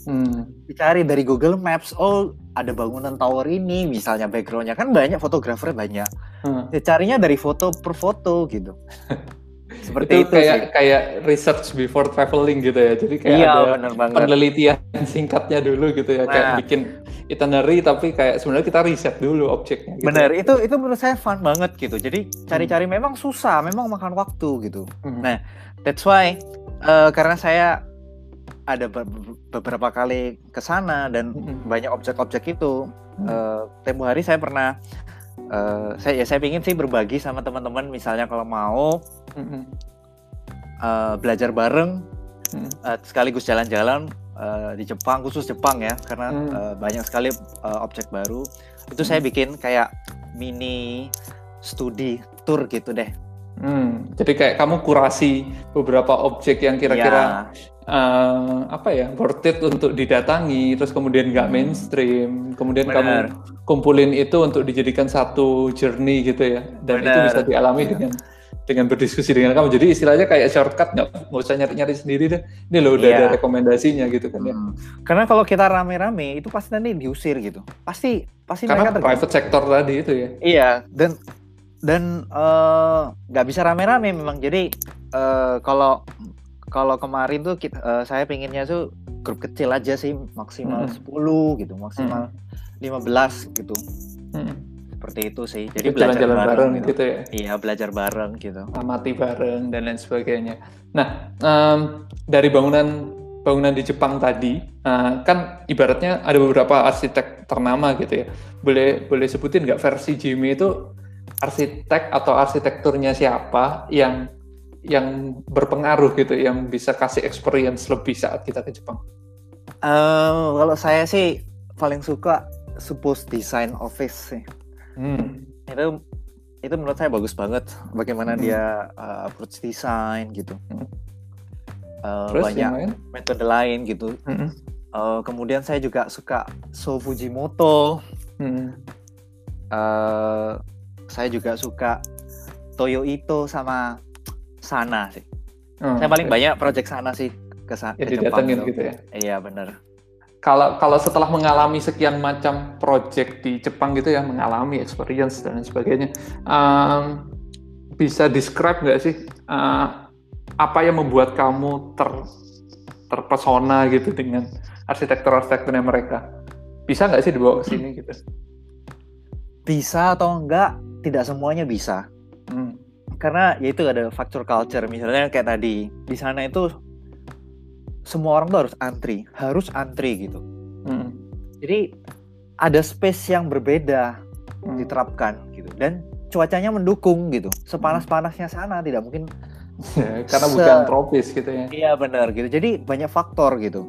Hmm. dicari dari Google Maps oh ada bangunan tower ini misalnya backgroundnya kan banyak fotografer banyak Hmm. ya, carinya dari foto per foto gitu seperti itu itu, kayak sih kayak research before traveling gitu ya. Jadi kayak iya ada bener banget penelitian singkatnya dulu gitu ya, kayak Nah. bikin itinerary tapi kayak sebenarnya kita riset dulu objeknya. Gitu. bener itu itu menurut saya fun banget gitu jadi cari-cari memang susah memang makan waktu gitu Hmm. Nah, that's why eh, karena saya ada be- beberapa kali ke sana dan Mm-mm. banyak objek-objek itu Hmm. eh, tempo hari saya pernah eh, saya ya saya ingin sih berbagi sama teman-teman misalnya kalau mau Mm-mm. eh, belajar bareng Hmm. eh, sekaligus jalan-jalan eh, di Jepang khusus Jepang ya karena Hmm. eh, banyak sekali eh, objek baru itu saya bikin kayak mini studi tour gitu deh Hmm. Jadi kayak kamu kurasi beberapa objek yang kira-kira Ya, eh, apa ya worth it untuk didatangi, terus kemudian nggak Hmm. mainstream, kemudian Benar. kamu kumpulin itu untuk dijadikan satu journey gitu ya, dan itu Benar. bisa dialami Ya. dengan dengan berdiskusi dengan kamu. Jadi istilahnya kayak shortcut nggak nggak usah nyari-nyari sendiri deh. Ini loh udah Iya. ada rekomendasinya gitu kan ya. Hmm. Karena kalau kita rame-rame itu pasti nanti diusir gitu. Pasti pasti Karena mereka private sector tadi itu ya. Iya dan dan eh, nggak bisa rame-rame memang. Jadi eh, kalau kalau kemarin tuh kita, eh, saya pinginnya tuh grup kecil aja sih maksimal Mm-mm. 10 gitu, maksimal 15 gitu. Hmm. Seperti itu sih. Jadi belajar Jalan-jalan bareng, bareng gitu. gitu ya. Iya, belajar bareng gitu. amati bareng dan lain sebagainya. Nah, em, dari bangunan bangunan di Jepang tadi, eh, kan ibaratnya ada beberapa arsitek ternama gitu ya. Boleh boleh sebutin nggak versi Jimmy itu arsitek atau arsitekturnya siapa yang yang berpengaruh gitu, yang bisa kasih experience lebih saat kita ke Jepang? Eh, kalau saya sih paling suka suppose design office sih. Hmm. Itu itu menurut saya bagus banget bagaimana Hmm. dia uh, approach design gitu. Hmm. Uh, Terus banyak lain? metode lain gitu. Hmm. Uh, kemudian saya juga suka So Fujimoto. Hmm. Uh, saya juga suka Toyo Ito sama Sana sih. Oh, saya paling oke. banyak project Sana sih ke, sa- Ya, ke Jepang gitu. gitu ya. Iya bener. kalau kalau setelah mengalami sekian macam project di Jepang gitu ya mengalami experience dan sebagainya em, bisa describe nggak sih eh, apa yang membuat kamu ter terpesona gitu dengan arsitektur-arsitekturnya mereka bisa nggak sih dibawa ke sini gitu Bisa atau enggak? Tidak semuanya bisa. Karena ya itu ada faktor culture misalnya kayak tadi di sana itu semua orang tuh harus antri harus antri gitu Hmm. jadi ada space yang berbeda Hmm. diterapkan gitu dan cuacanya mendukung gitu sepanas-panasnya sana tidak mungkin Ya, karena Se- bukan tropis gitu ya. iya benar gitu jadi banyak faktor gitu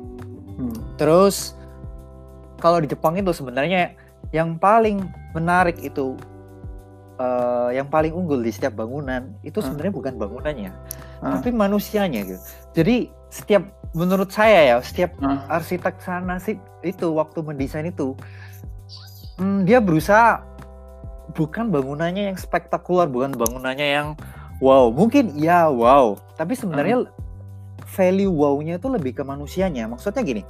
Hmm. terus kalau di Jepang itu sebenarnya yang paling menarik itu eh, yang paling unggul di setiap bangunan itu Hmm. sebenarnya bukan bangunannya Ah. tapi manusianya gitu jadi setiap menurut saya ya setiap Ah. arsitek sana sih itu waktu mendesain itu hmm, dia berusaha bukan bangunannya yang spektakuler bukan bangunannya yang wow mungkin ya wow tapi sebenarnya value wow-nya itu lebih ke manusianya maksudnya gini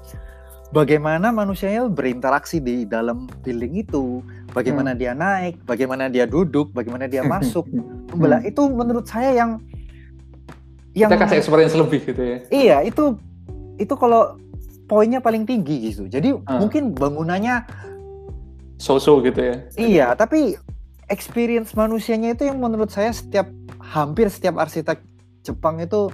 bagaimana manusianya berinteraksi di dalam building itu bagaimana dia naik bagaimana dia duduk bagaimana dia masuk Membelah- itu menurut saya yang yang Kita kasih experience lebih gitu ya. Iya, itu itu kalau poinnya paling tinggi gitu. Jadi Ah. mungkin bangunannya So-so gitu ya. iya, tapi experience manusianya itu yang menurut saya setiap hampir setiap arsitek Jepang itu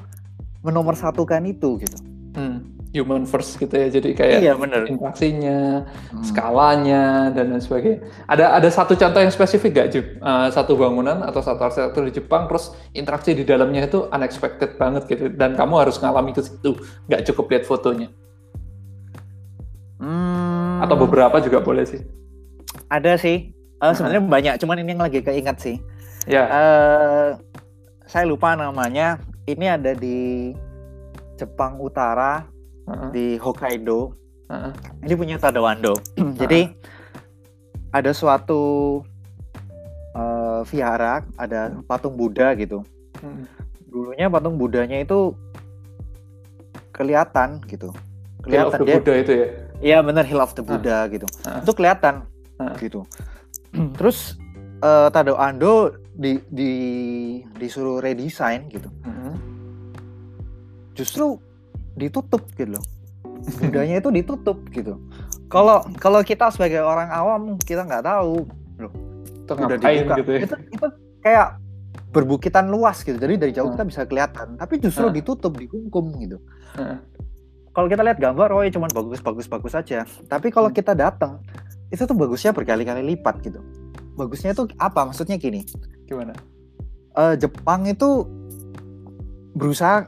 menomorsatukan itu gitu. Hmm. Human first gitu ya. Jadi kayak Iya, benar. interaksinya, Hmm. skalanya dan lain sebagainya. Ada ada satu contoh yang spesifik gak, Jip? Eh, satu bangunan atau satu arsitektur di Jepang, terus interaksi di dalamnya itu unexpected banget gitu, dan kamu harus ngalami ke situ, nggak cukup lihat fotonya. Hmm, Atau beberapa juga boleh sih. ada sih. Eh, sebenarnya banyak, cuman ini yang lagi keingat sih. Ya. eh saya lupa namanya. Ini ada di Jepang Utara Heeh, di Hokkaido. heeh. ini punya Tadao Ando. Jadi ada suatu eh, vihara, ada patung Buddha gitu. Hmm. Dulunya patung Buddhanya itu kelihatan gitu. Hill of Kelihatan the dia, Buddha itu ya. iya bener Hill of the Buddha gitu. Ah. Itu kelihatan Ah. gitu. Terus eh, Tadao Ando di, di disuruh redesign gitu. Mhm. Justru ditutup gitu loh. Buddhanya itu ditutup gitu. Kalau kalau kita sebagai orang awam kita nggak tahu Itu udah dibuka. gitu ya. Itu itu kayak berbukitan luas gitu. Jadi dari jauh Hmm. kita bisa kelihatan, tapi justru Hmm. ditutup, dikungkum gitu. Heeh. Kalau kita lihat gambar, oh ya cuman bagus bagus bagus saja. Tapi kalau Hmm. kita datang, itu tuh bagusnya berkali-kali lipat gitu. Bagusnya tuh apa? Maksudnya gini, Gimana? eh, Jepang itu berusaha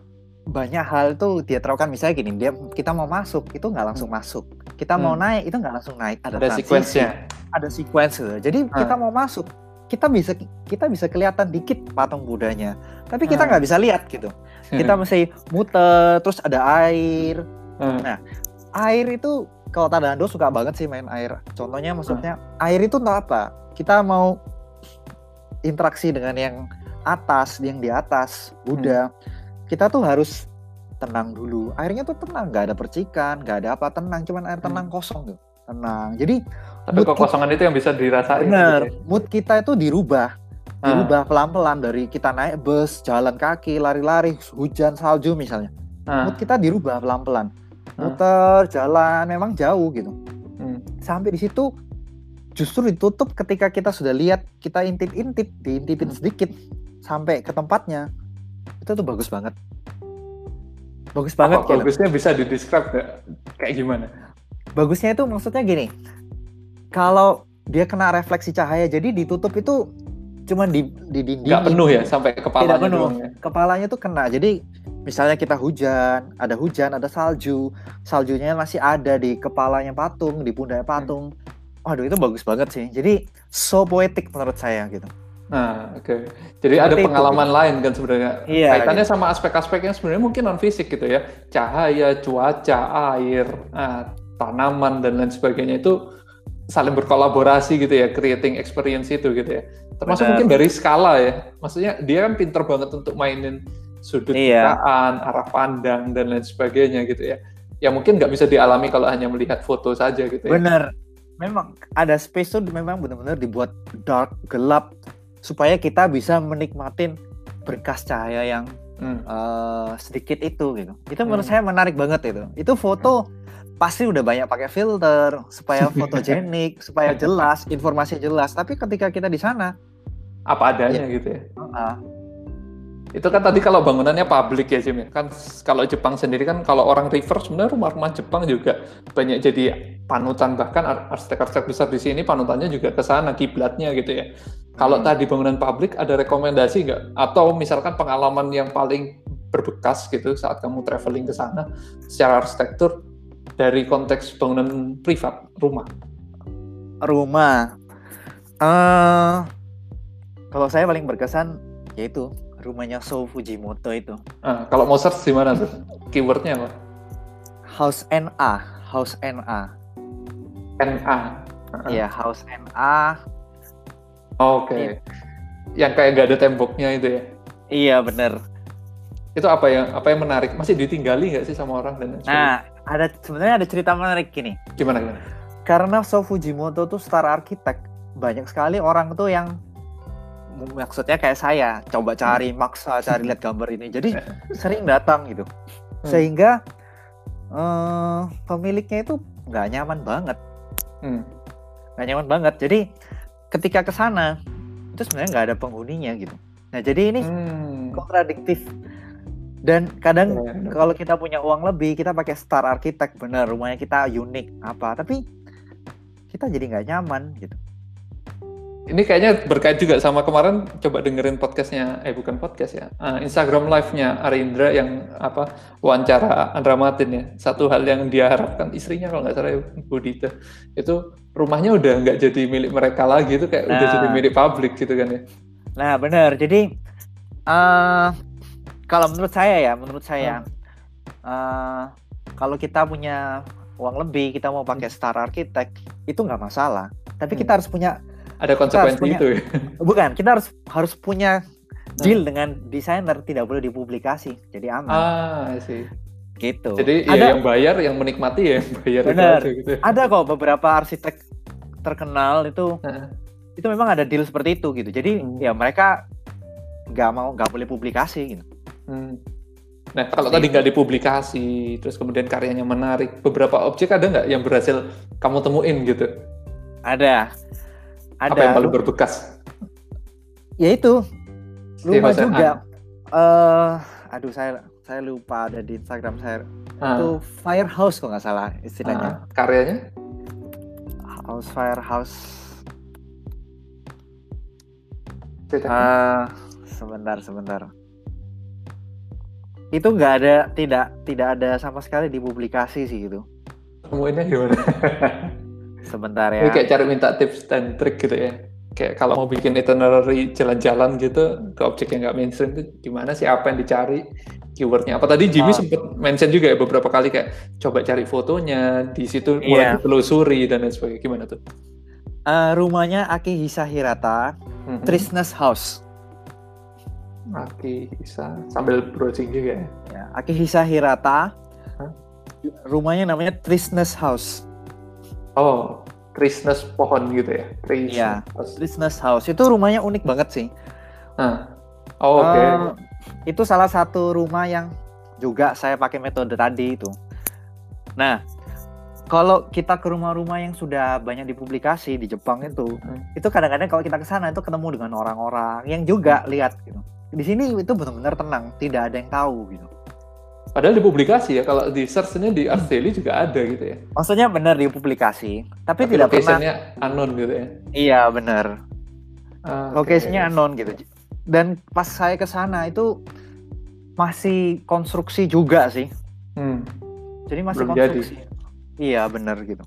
banyak hal tuh dia terapkan. Misalnya gini dia kita mau masuk itu nggak langsung masuk. Kita mau Hmm. naik itu nggak langsung naik. Ada, Ada sequence-nya. ada sequence jadi Ah. kita mau masuk kita bisa kita bisa kelihatan dikit patung budanya. Tapi kita Ah. nggak bisa lihat gitu. Kita mesti muter terus ada air. Heeh. air itu kalau Tadando suka banget sih main air. Contohnya maksudnya air itu untuk apa? Kita mau interaksi dengan yang atas yang di atas Buddha kita tuh harus tenang dulu airnya tuh tenang nggak ada percikan nggak ada apa tenang cuman air tenang kosong tuh tenang jadi Tapi kekosongan itu yang bisa dirasain. bener gitu mood kita itu dirubah Ah. dirubah pelan-pelan dari kita naik bus jalan kaki lari-lari hujan salju misalnya Ah. mood kita dirubah pelan-pelan Ah. muter jalan memang jauh gitu Hmm. sampai di situ justru ditutup ketika kita sudah lihat kita intip-intip diintipin Hmm. sedikit sampai ke tempatnya itu tuh bagus banget bagus Apa banget gitu. bagusnya bisa didescribe nggak? Kayak gimana? bagusnya itu maksudnya gini kalau dia kena refleksi cahaya jadi ditutup itu cuma di di dinding Nggak penuh ya sampai kepalanya Tidak penuh. ya? kepalanya tuh kena jadi misalnya kita hujan ada hujan ada salju saljunya masih ada di kepalanya patung di pundaknya patung waduh itu bagus banget sih jadi so poetik menurut saya gitu Nah, oke. Jadi Seperti ada itu, pengalaman lain kan sebenarnya. Iya, Kaitannya sama aspek-aspek yang sebenarnya mungkin non fisik gitu ya. Cahaya, cuaca, air, ah, tanaman dan lain sebagainya itu saling berkolaborasi gitu ya, creating experience itu gitu ya. Termasuk Benar. mungkin dari skala ya. Maksudnya dia kan pinter banget untuk mainin sudut Iya. arah pandang dan lain sebagainya gitu ya. Yang mungkin nggak bisa dialami kalau hanya melihat foto saja gitu ya. bener memang ada space tuh memang benar-benar dibuat dark gelap supaya kita bisa menikmatin berkas cahaya yang Hmm. eh, sedikit itu gitu itu menurut Hmm. saya menarik banget itu itu foto pasti udah banyak pakai filter supaya fotogenik supaya jelas informasi jelas tapi ketika kita di sana Apa adanya Iya. gitu ya. ah, Itu kan tadi kalau bangunannya publik ya Jim ya. Kan kalau Jepang sendiri kan kalau orang river sebenarnya rumah-rumah Jepang juga banyak jadi panutan bahkan arsitek-arsitek besar di sini panutannya juga ke sana kiblatnya gitu ya. Kalau hmm. tadi bangunan publik ada rekomendasi nggak? Atau misalkan pengalaman yang paling berbekas gitu saat kamu traveling ke sana secara arsitektur dari konteks bangunan privat rumah? Rumah. Uh, kalau saya paling berkesan yaitu rumahnya So Fujimoto itu. Ah, kalau mau search di mana tuh? Keywordnya apa? House NA, House NA. NA. Iya, uh House NA. Oke. Okay. Iya. Yang kayak gak ada temboknya itu ya? Iya, bener. Itu apa yang apa yang menarik? Masih ditinggali nggak sih sama orang dan Nah, ada sebenarnya ada cerita menarik gini. Gimana gimana? Karena So Fujimoto tuh star arsitek, banyak sekali orang tuh yang maksudnya kayak saya coba cari hmm. maksa cari lihat gambar ini jadi sering datang gitu hmm. sehingga uh, pemiliknya itu nggak nyaman banget hmm. nggak nyaman banget jadi ketika ke sana itu sebenarnya nggak ada penghuninya gitu. Nah jadi ini hmm. kontradiktif. Dan kadang ya, ya. kalau kita punya uang lebih kita pakai star arsitek bener rumahnya kita unik apa. Tapi kita jadi nggak nyaman gitu. Ini kayaknya berkait juga sama kemarin coba dengerin podcastnya eh bukan podcast ya uh, Instagram live-nya Arindra yang apa wawancara Andra Matin ya. Satu hal yang dia harapkan istrinya kalau nggak salah ya, Budita. Itu rumahnya udah nggak jadi milik mereka lagi itu kayak nah, udah jadi milik publik gitu kan ya nah benar jadi uh, kalau menurut saya ya menurut saya hmm. uh, kalau kita punya uang lebih kita mau pakai star arsitek itu nggak masalah tapi hmm. kita harus punya ada konsekuensi punya, itu ya? Bukan, kita harus harus punya deal dengan desainer tidak boleh dipublikasi, jadi aman. Ah, sih. Gitu. Jadi ya ada, ya yang bayar, yang menikmati ya yang bayar bener, itu gitu. Ada kok beberapa arsitek terkenal itu uh. itu memang ada deal seperti itu gitu. Jadi hmm. ya mereka nggak mau nggak boleh publikasi gitu. Hmm. Nah, kalau tadi nggak dipublikasi, terus kemudian karyanya menarik, beberapa objek ada nggak yang berhasil kamu temuin gitu? Ada ada apa yang paling berbekas ya itu rumah ya, juga uh, aduh saya saya lupa ada di Instagram saya. Ah. itu firehouse kok nggak salah istilahnya. Ah. karyanya? House firehouse. Uh, sebentar sebentar. Itu nggak ada tidak tidak ada sama sekali di publikasi sih gitu temuinnya gimana? Sebentar ya. Ini kayak cari minta tips dan trik gitu ya. Kayak kalau mau bikin itinerary jalan-jalan gitu ke objek yang nggak mainstream itu gimana sih? Apa yang dicari keywordnya apa tadi Jimmy oh. sempat mention juga ya beberapa kali kayak coba cari fotonya di situ mulai yeah. ditelusuri dan lain sebagainya gimana tuh uh, rumahnya Akihisa Hirata mm-hmm. Trisnes House Akihisa sambil browsing juga ya, ya Akihisa Hirata huh? rumahnya namanya Trisnes House Oh, Christmas pohon gitu ya? Iya, Christmas house. Itu rumahnya unik banget sih. Huh. Oh, oke. Okay. Uh, itu salah satu rumah yang juga saya pakai metode tadi itu. Nah, kalau kita ke rumah-rumah yang sudah banyak dipublikasi di Jepang itu, hmm. itu kadang-kadang kalau kita ke sana itu ketemu dengan orang-orang yang juga lihat gitu. Di sini itu benar-benar tenang, tidak ada yang tahu gitu. Padahal di publikasi ya, kalau di search-nya di Art Daily juga ada gitu ya. Maksudnya benar di publikasi, tapi, tapi tidak pernah. unknown gitu ya. Iya benar. Ah, Lokasinya okay. unknown gitu. Dan pas saya ke sana itu masih konstruksi juga sih. Hmm. Jadi masih Belum konstruksi. Jadi. Iya benar gitu.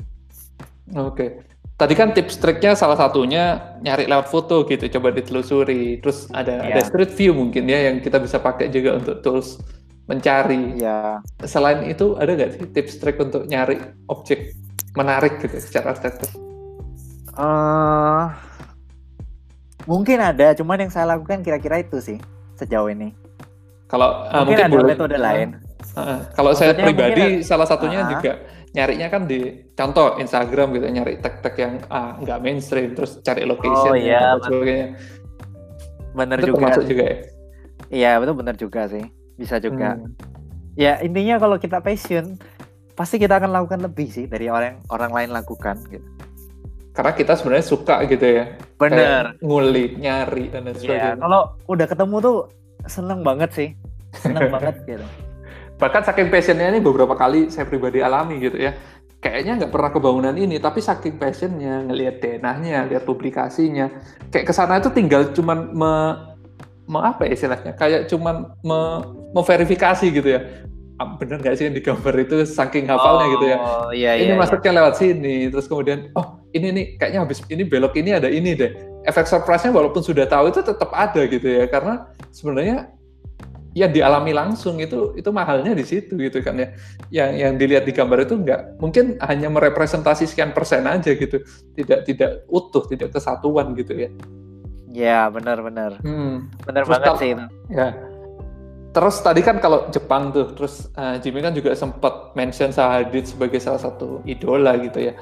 Oke. Okay. Tadi kan tips triknya salah satunya nyari lewat foto gitu, coba ditelusuri. Terus ada yeah. ada street view mungkin ya yang kita bisa pakai juga untuk tools mencari. Ya. Selain itu ada nggak sih tips trik untuk nyari objek menarik gitu secara arsitektur? Uh, mungkin ada, cuman yang saya lakukan kira-kira itu sih sejauh ini. Kalau uh, mungkin, mungkin ada boleh, metode lain. Uh, kalau saya pribadi ada, salah satunya uh, juga nyarinya kan di contoh Instagram gitu nyari tag-tag yang uh, nggak mainstream terus cari location oh, iya, dan sebagainya. Bener itu juga. Termasuk juga ya. Iya betul benar juga sih bisa juga hmm. ya intinya kalau kita passion pasti kita akan lakukan lebih sih dari orang orang lain lakukan gitu karena kita sebenarnya suka gitu ya. Bener. Nguli nyari dan lain iya, sebagainya. ya, kalau udah ketemu tuh seneng banget sih. Seneng banget gitu. Bahkan saking passionnya ini beberapa kali saya pribadi alami gitu ya. Kayaknya nggak pernah kebangunan ini tapi saking passionnya ngelihat denahnya lihat publikasinya kayak ke sana itu tinggal cuman me, me apa ya istilahnya? Kayak cuman me, memverifikasi gitu ya. Ah, bener nggak sih yang digambar itu saking hafalnya oh, gitu ya? Oh, iya, ini iya, masuknya iya. lewat sini terus kemudian oh ini nih kayaknya habis ini belok ini ada ini deh. Efek surprise-nya walaupun sudah tahu itu tetap ada gitu ya karena sebenarnya ya dialami langsung itu itu mahalnya di situ gitu kan ya. Yang yang dilihat di gambar itu enggak mungkin hanya merepresentasi sekian persen aja gitu. Tidak tidak utuh tidak kesatuan gitu ya. Ya benar-benar hmm. benar banget sih itu. ya. Terus tadi kan kalau Jepang tuh terus uh, Jimmy kan juga sempat mention Sahadid sebagai salah satu idola gitu ya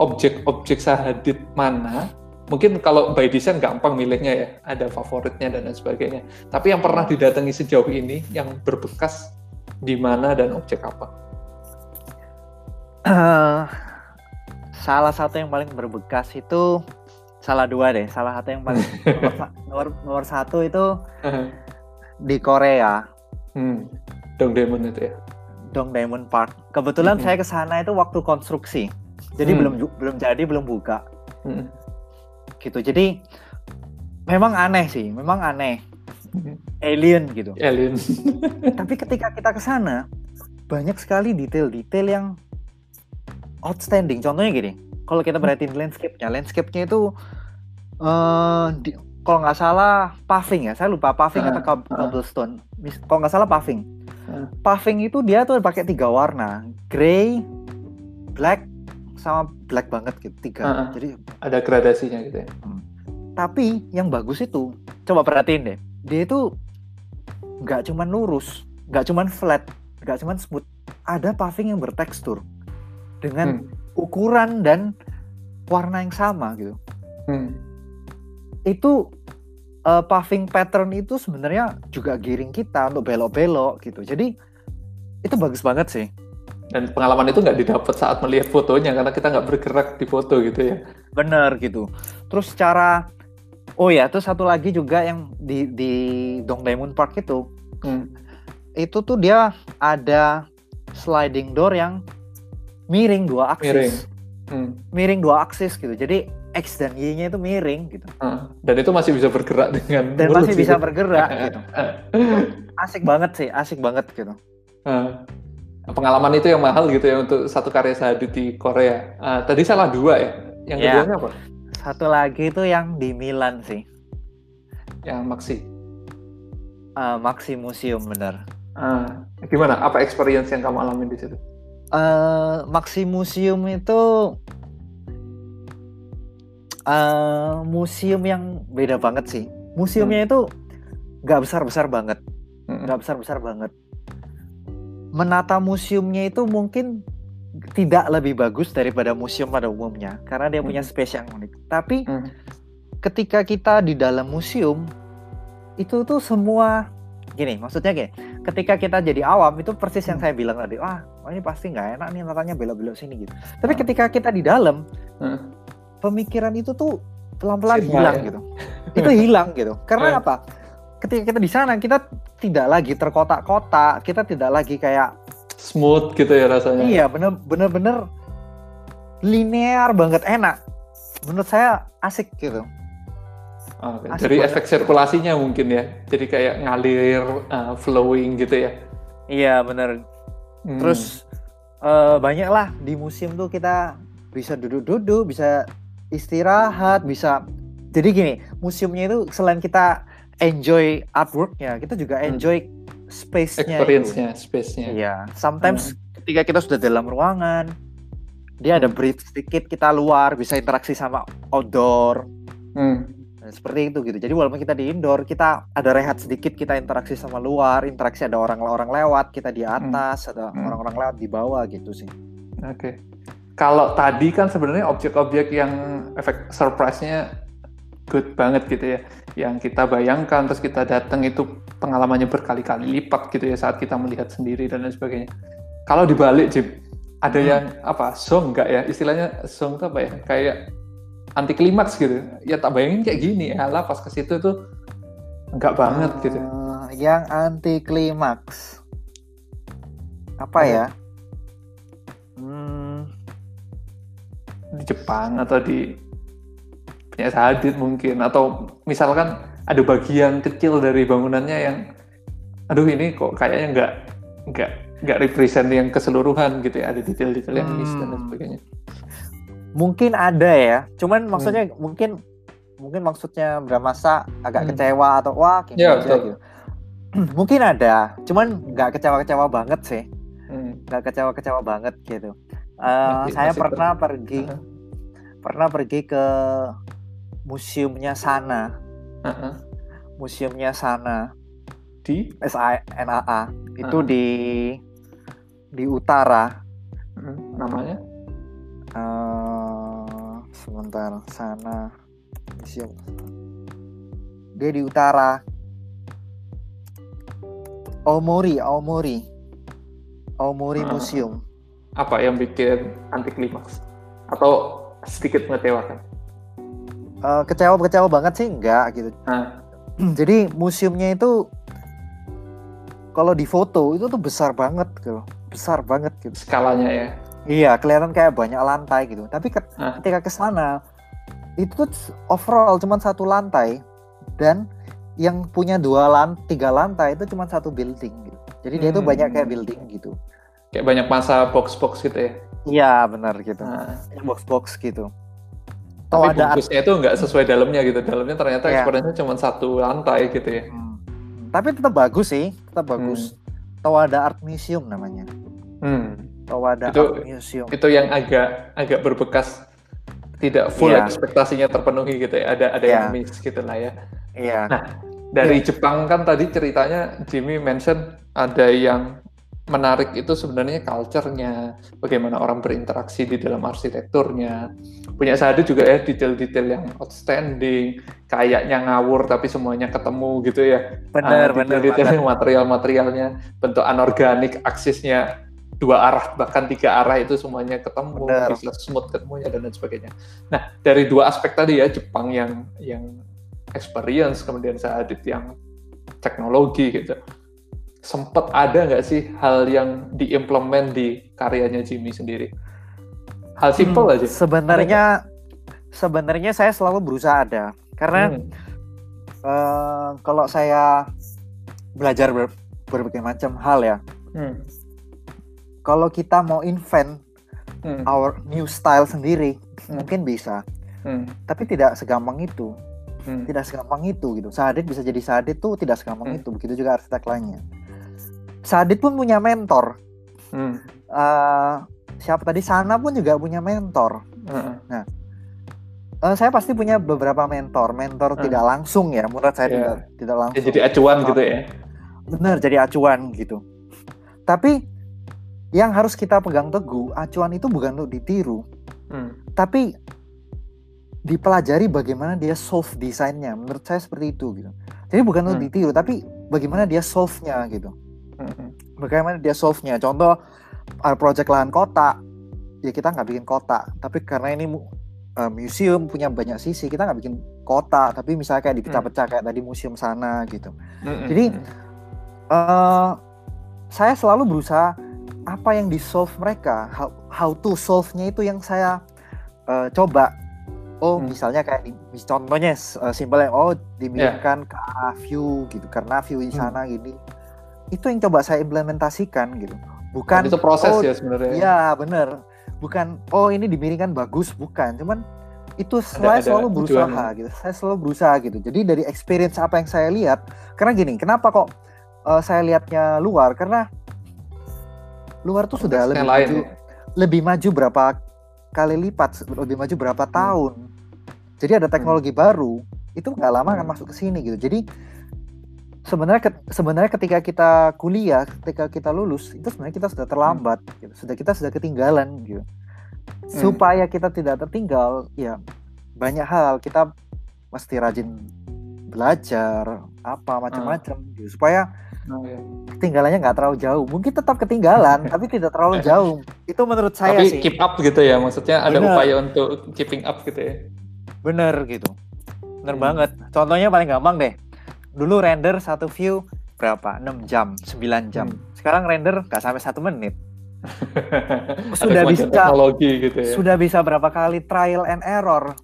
objek-objek Sahadid mana mungkin kalau by design gampang milihnya ya, ada favoritnya dan lain sebagainya. Tapi yang pernah didatangi sejauh ini, yang berbekas di mana dan objek apa? Uh, salah satu yang paling berbekas itu salah dua deh. Salah satu yang paling nomor, nomor, satu itu di Korea. Hmm. Dongdaemun itu ya. Dongdaemun Park. Kebetulan hmm. saya ke sana itu waktu konstruksi. Jadi hmm. belum belum jadi, belum buka. Hmm gitu jadi memang aneh sih memang aneh alien gitu alien tapi ketika kita ke sana banyak sekali detail-detail yang outstanding contohnya gini kalau kita perhatiin landscape-nya landscape-nya itu uh, di, kalau nggak salah paving ya saya lupa paving uh, atau ah. cobblestone uh. kalau nggak salah paving uh. paving itu dia tuh pakai tiga warna grey black sama black banget gitu tiga. Uh, uh, Jadi ada gradasinya gitu ya. Hmm. Tapi yang bagus itu coba perhatiin deh. Dia itu nggak cuman lurus, nggak cuman flat, nggak cuman smooth. Ada paving yang bertekstur dengan hmm. ukuran dan warna yang sama gitu. Hmm. Itu uh, paving pattern itu sebenarnya juga giring kita untuk belok-belok gitu. Jadi itu bagus banget sih dan pengalaman itu nggak didapat saat melihat fotonya karena kita nggak bergerak di foto gitu ya benar gitu terus secara oh ya terus satu lagi juga yang di di Dong Diamond Park itu hmm. itu tuh dia ada sliding door yang miring dua aksis miring, hmm. miring dua aksis gitu jadi X dan Y-nya itu miring gitu. Hmm. Dan itu masih bisa bergerak dengan Dan masih bisa gitu. bergerak gitu. Asik banget sih, asik banget gitu. Hmm pengalaman itu yang mahal gitu ya untuk satu karya Sahadut di Korea. Uh, tadi salah dua ya. Yang ya. keduanya apa? Satu lagi itu yang di Milan sih. Yang Maxi. Uh, Maxi Museum benar. Uh, gimana? Apa experience yang kamu alami di situ? Uh, Maxi Museum itu uh, museum yang beda banget sih. Museumnya hmm. itu nggak besar besar banget, hmm. nggak hmm. besar besar banget menata museumnya itu mungkin tidak lebih bagus daripada museum pada umumnya karena dia punya hmm. space yang unik. Tapi hmm. ketika kita di dalam museum itu tuh semua gini, maksudnya gini, ketika kita jadi awam itu persis yang hmm. saya bilang tadi, ah oh ini pasti nggak enak nih natanya belok-belok sini gitu. Tapi hmm. ketika kita di dalam, hmm. pemikiran itu tuh pelan-pelan hilang ya? gitu. itu hilang gitu. Karena hmm. apa? Ketika kita di sana kita tidak lagi terkotak-kotak, kita tidak lagi kayak smooth gitu ya rasanya. Iya, bener bener bener linear banget enak. Menurut saya asik gitu. Oke, asik dari banget. efek sirkulasinya mungkin ya. Jadi kayak ngalir uh, flowing gitu ya. Iya, bener. Hmm. Terus uh, banyak lah di museum tuh kita bisa duduk-duduk, bisa istirahat, bisa jadi gini, museumnya itu selain kita enjoy artworknya kita juga hmm. enjoy hmm. space-nya experience-nya space-nya iya sometimes hmm. ketika kita sudah dalam ruangan dia ada hmm. breathe sedikit kita luar bisa interaksi sama outdoor hmm. nah, seperti itu gitu jadi walaupun kita di indoor kita ada rehat sedikit kita interaksi sama luar interaksi ada orang-orang lewat kita di hmm. atas hmm. ada orang-orang lewat di bawah gitu sih oke okay. kalau tadi kan sebenarnya objek-objek yang efek surprise-nya good banget gitu ya yang kita bayangkan terus kita datang itu pengalamannya berkali-kali lipat gitu ya saat kita melihat sendiri dan lain sebagainya kalau dibalik Jim ada hmm. yang apa song enggak ya istilahnya song itu apa ya kayak anti klimaks gitu ya tak bayangin kayak gini ya lah pas ke situ tuh enggak banget gitu. Eh, yang anti klimaks apa Apa? ya? Hmm, Di Jepang atau di punya Hadid mungkin atau misalkan ada bagian kecil dari bangunannya yang aduh ini kok kayaknya enggak enggak enggak represent yang keseluruhan gitu ya ada detail-detail yang miss dan Hmm. sebagainya. mungkin ada ya. Cuman maksudnya mungkin mungkin maksudnya Bramasa agak Hmm. kecewa atau wah gini Ya, aja gitu. mungkin ada, cuman nggak kecewa-kecewa banget sih. Hmm. nggak kecewa-kecewa banget gitu. Masih- saya masih pernah pergi Aha. pernah pergi ke museumnya sana, Heeh. museumnya sana. Di? SANAA itu Aha. di di utara. Hmm, namanya? Eh sebentar. Sana. Museum. Dia di utara. Aomori Aomori. Aomori Ah. Museum. Apa yang bikin anti klimaks? Atau sedikit mengecewakan? Eh, kecewa kecewa banget sih enggak gitu. Nah, jadi museumnya itu kalau di foto itu tuh besar banget gitu besar banget gitu. Skalanya ya. iya kelihatan kayak banyak lantai gitu. Tapi ke- ketika ke sana itu tuh overall cuma satu lantai dan yang punya dua lan tiga lantai itu cuma satu building gitu. Jadi dia tuh Hmm. banyak kayak building gitu. Kayak banyak masa box-box gitu ya. iya benar gitu. Nah, box box gitu tapi Atau ada bungkusnya itu nggak sesuai dalamnya gitu. Dalamnya ternyata Iya. eksponennya cuma satu lantai gitu ya. Hmm. tapi tetap bagus sih tetap bagus atau ada art museum namanya Hmm. atau ada Itu- art museum Itu yang agak agak berbekas tidak full Iya. ekspektasinya terpenuhi gitu ya. Ada ada yang Iya. miss gitu lah ya. iya Nah, Dari Jepang kan tadi ceritanya Jimmy mention ada yang menarik itu sebenarnya culture-nya, bagaimana orang berinteraksi di dalam arsitekturnya. Punya Sadu juga ya detail-detail yang outstanding, kayaknya ngawur tapi semuanya ketemu gitu ya. benar Ah, benar banget. material-materialnya, bentuk anorganik, aksisnya dua arah bahkan tiga arah itu semuanya ketemu, Benar. bisa smooth ketemunya dan lain sebagainya. Nah dari dua aspek tadi ya Jepang yang yang experience kemudian Saadit yang teknologi gitu. Sempet ada nggak sih hal yang diimplement di karyanya Jimmy sendiri? Hal simple Hmm, aja. sebenarnya sebenarnya saya selalu berusaha ada. Karena Hmm, eh, kalau saya belajar ber- berbagai macam hal ya. Hmm, kalau kita mau invent hmm, our new style sendiri Hmm. mungkin bisa. Hmm, tapi tidak segampang itu. Hmm. tidak segampang itu gitu. Sadit bisa jadi Sadit tuh tidak segampang Hmm. itu. Begitu juga arsitek lainnya Sadit pun punya mentor. Hmm, Eh, siapa tadi? Sana pun juga punya mentor. Hmm, Eh, saya pasti punya beberapa mentor. Mentor Hmm. tidak langsung ya menurut saya Iya. tidak tidak langsung. Jadi acuan gitu ya. benar jadi acuan gitu. Tapi yang harus kita pegang teguh acuan itu bukan untuk ditiru. Hmm, tapi dipelajari bagaimana dia solve desainnya. Menurut saya seperti itu gitu. Jadi bukan untuk Hmm. ditiru tapi bagaimana dia solve-nya gitu. Bagaimana dia solve-nya? Contoh uh, project lahan kota. Ya kita nggak bikin kota. Tapi karena ini uh, museum punya banyak sisi kita nggak bikin kota. Tapi misalnya kayak dipecah-pecah kayak tadi museum sana gitu. Hmm, Jadi, hmm, eh saya selalu berusaha apa yang di solve mereka. How, how to solve-nya itu yang saya eh, coba. Oh Hmm. misalnya kayak di, contohnya uh, simpel yang oh dimiringkan ke arah view gitu. Karena view di Hmm. sana gini itu yang coba saya implementasikan gitu. Dan bukan itu proses oh, ya sebenarnya. iya bener. Bukan oh ini dimiringkan bagus bukan. Cuman itu Ada- saya ada selalu berusaha tujuannya. gitu. Saya selalu berusaha gitu. Jadi dari experience apa yang saya lihat karena gini kenapa kok eh, saya lihatnya luar? Karena luar tuh sudah lebih lain maju ya. lebih maju berapa kali lipat lebih maju berapa Hmm. tahun. Jadi ada teknologi baru itu nggak lama akan masuk ke sini gitu. Jadi sebenarnya sebenarnya ketika kita kuliah ketika kita lulus itu sebenarnya kita sudah terlambat gitu. sudah kita sudah ketinggalan gitu supaya kita tidak tertinggal ya banyak hal kita mesti rajin belajar apa macam-macam gitu. supaya Oh, iya. ketinggalannya nggak terlalu jauh mungkin tetap ketinggalan tapi tidak terlalu jauh itu menurut saya Tapi sih keep up gitu ya, maksudnya ada Bener. upaya untuk keeping up gitu ya. bener gitu bener Hmm. banget contohnya paling gampang deh dulu render satu view berapa 6 jam 9 jam Hmm. sekarang render nggak sampai satu menit Sudah Ada bisa- teknologi gitu ya. sudah bisa berapa kali trial and error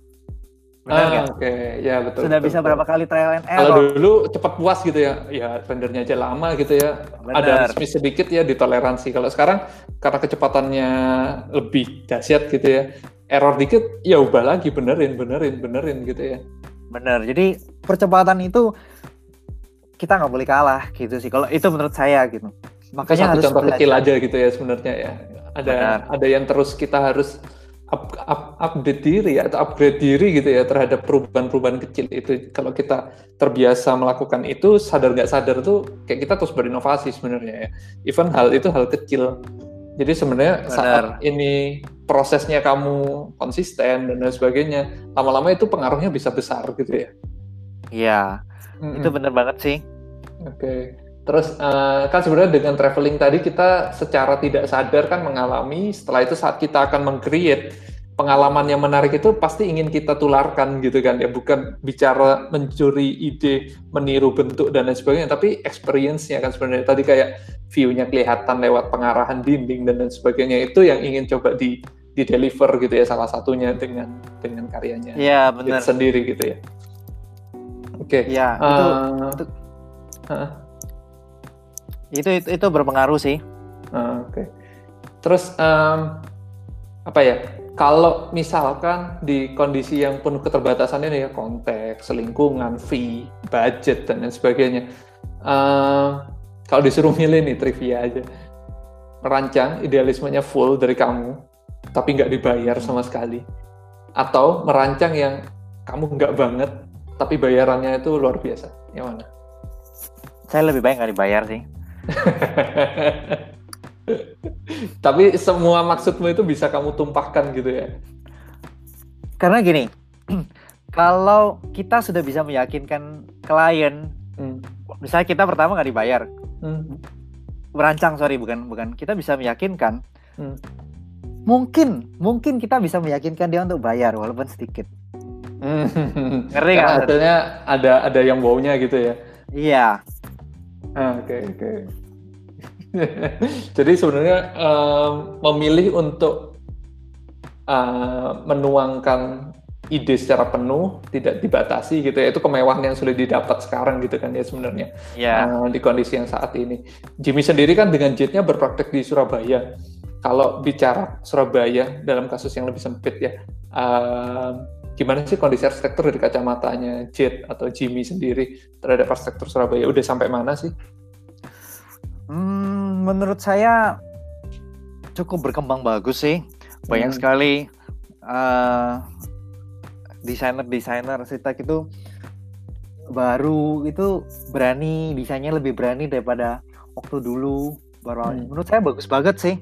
benar Ah, Oke, ya betul. sudah betul, bisa betul. berapa kali trial and Kalau error dulu cepat puas gitu ya, ya rendernya aja lama gitu ya. Ada Benar. miss sedikit ya ditoleransi. Kalau sekarang karena kecepatannya lebih dahsyat gitu ya, error dikit ya ubah lagi benerin, benerin, benerin gitu ya. benar jadi percepatan itu kita nggak boleh kalah gitu sih kalau itu menurut saya gitu Itu makanya satu harus contoh kecil belajar. aja gitu ya sebenarnya ya. Ada Benar. ada yang terus kita harus up, up- update diri ya, atau upgrade diri gitu ya terhadap perubahan-perubahan kecil itu. Kalau kita terbiasa melakukan itu, sadar nggak sadar tuh kayak kita terus berinovasi sebenarnya ya. Even hal itu hal kecil. Jadi sebenarnya saat Benar. ini prosesnya kamu konsisten dan lain sebagainya, lama-lama itu pengaruhnya bisa besar gitu ya. iya Mm-mm. itu benar banget sih. Oke. Terus eh, kan sebenarnya dengan traveling tadi kita secara tidak sadar kan mengalami setelah itu saat kita akan meng-create pengalaman yang menarik itu pasti ingin kita tularkan gitu kan ya. Bukan bicara mencuri ide meniru bentuk dan lain sebagainya tapi experience-nya kan sebenarnya. Tadi kayak view-nya kelihatan lewat pengarahan dinding dan lain sebagainya itu yang ingin coba di di deliver gitu ya salah satunya dengan dengan karyanya. Iya Jit benar sendiri gitu ya oke iya itu Eh, itu- heeh. itu itu, itu berpengaruh sih Ah, Oke. Terus em, apa ya? Kalau misalkan di kondisi yang penuh keterbatasan ini ya konteks, lingkungan, fee, budget dan lain sebagainya. em, kalau disuruh milih nih trivia aja, merancang idealismenya full dari kamu, tapi nggak dibayar sama sekali, atau merancang yang kamu nggak banget, tapi bayarannya itu luar biasa. Yang mana? saya lebih baik nggak dibayar sih Tapi semua maksudmu itu bisa kamu tumpahkan gitu ya. karena gini kalau kita sudah bisa meyakinkan klien Hmm. misalnya kita pertama nggak dibayar Hmm. merancang sorry bukan bukan kita bisa meyakinkan Hmm. mungkin mungkin kita bisa meyakinkan dia untuk bayar walaupun sedikit Karena nggak? hasilnya ada ada yang wow-nya gitu ya. iya Ah, Oke oke. Jadi sebenarnya em, memilih untuk eh, menuangkan ide secara penuh, tidak dibatasi gitu ya. Itu kemewahan yang sulit didapat sekarang gitu kan ya sebenarnya. iya eh, di kondisi yang saat ini. Jimmy sendiri kan dengan jetnya berpraktek di Surabaya. Kalau bicara Surabaya dalam kasus yang lebih sempit ya, eh, gimana sih kondisi arsitektur dari kacamatanya Jet atau Jimmy sendiri terhadap arsitektur Surabaya? Udah sampai mana sih? Hmm, menurut saya cukup berkembang bagus sih. Banyak Hmm. sekali eh, desainer-desainer arsitek itu baru itu berani desainnya lebih berani daripada waktu dulu. Baru Hmm. menurut saya bagus banget sih.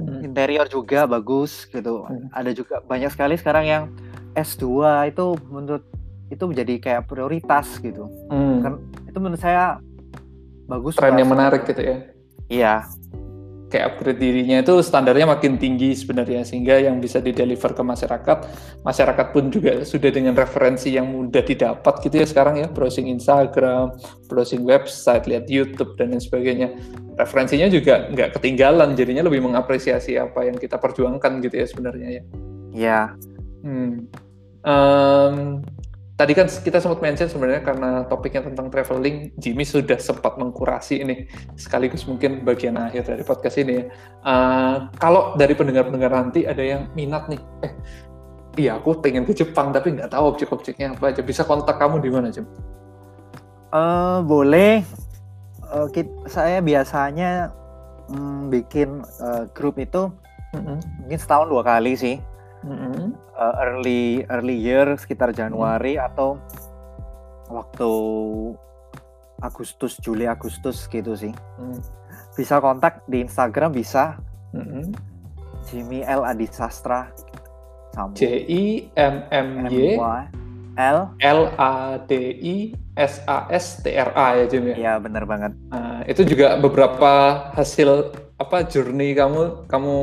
Hmm. Interior juga bagus gitu. Hmm. Ada juga banyak sekali sekarang yang S2 itu menurut itu menjadi kayak prioritas gitu. Hmm. Kan- Itu menurut saya bagus. Tren yang menarik gitu ya. Iya, Kayak upgrade dirinya itu standarnya makin tinggi sebenarnya sehingga yang bisa dideliver ke masyarakat, masyarakat pun juga sudah dengan referensi yang mudah didapat gitu ya sekarang ya browsing Instagram, browsing website, lihat YouTube dan lain sebagainya. Referensinya juga nggak ketinggalan, jadinya lebih mengapresiasi apa yang kita perjuangkan gitu ya sebenarnya ya. iya. Hmm. Em, tadi kan kita sempat mention sebenarnya karena topiknya tentang traveling, Jimmy sudah sempat mengkurasi ini sekaligus mungkin bagian akhir dari podcast ini. ya. Eh, kalau dari pendengar-pendengar nanti ada yang minat nih, eh iya aku pengen ke Jepang tapi nggak tahu objek-objeknya apa aja, bisa kontak kamu di mana Jim? Eh, boleh. Eh, kit- saya biasanya mm, bikin eh, grup itu Mm-mm. mungkin setahun dua kali sih. Mm-mm. Eh, early early year sekitar Januari atau waktu Agustus, Juli, Agustus gitu sih. Mm. Bisa kontak di Instagram bisa Mm-mm. Jimmy L Adi Sastra. J I M M Y L. L A D I S A S T R A ya Jim ya. Iya bener banget. Nah, itu juga beberapa hasil apa journey kamu kamu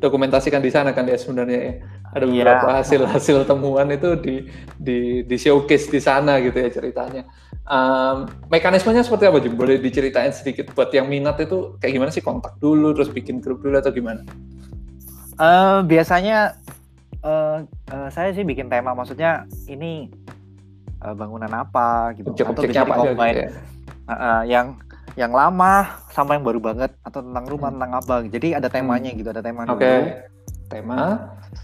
dokumentasikan di sana kan ya sebenarnya ya. Ada Iya. beberapa hasil-hasil temuan itu di di di showcase di sana gitu ya ceritanya. Um, mekanismenya seperti apa Jim? Boleh diceritain sedikit buat yang minat itu kayak gimana sih kontak dulu terus bikin grup dulu atau gimana? Uh, biasanya uh, uh, saya sih bikin tema maksudnya ini uh, bangunan apa gitu atau bisa apa aja gitu ya? uh, uh, yang yang lama sama yang baru banget atau tentang rumah hmm. tentang apa jadi ada temanya hmm. gitu ada tema okay. dulu tema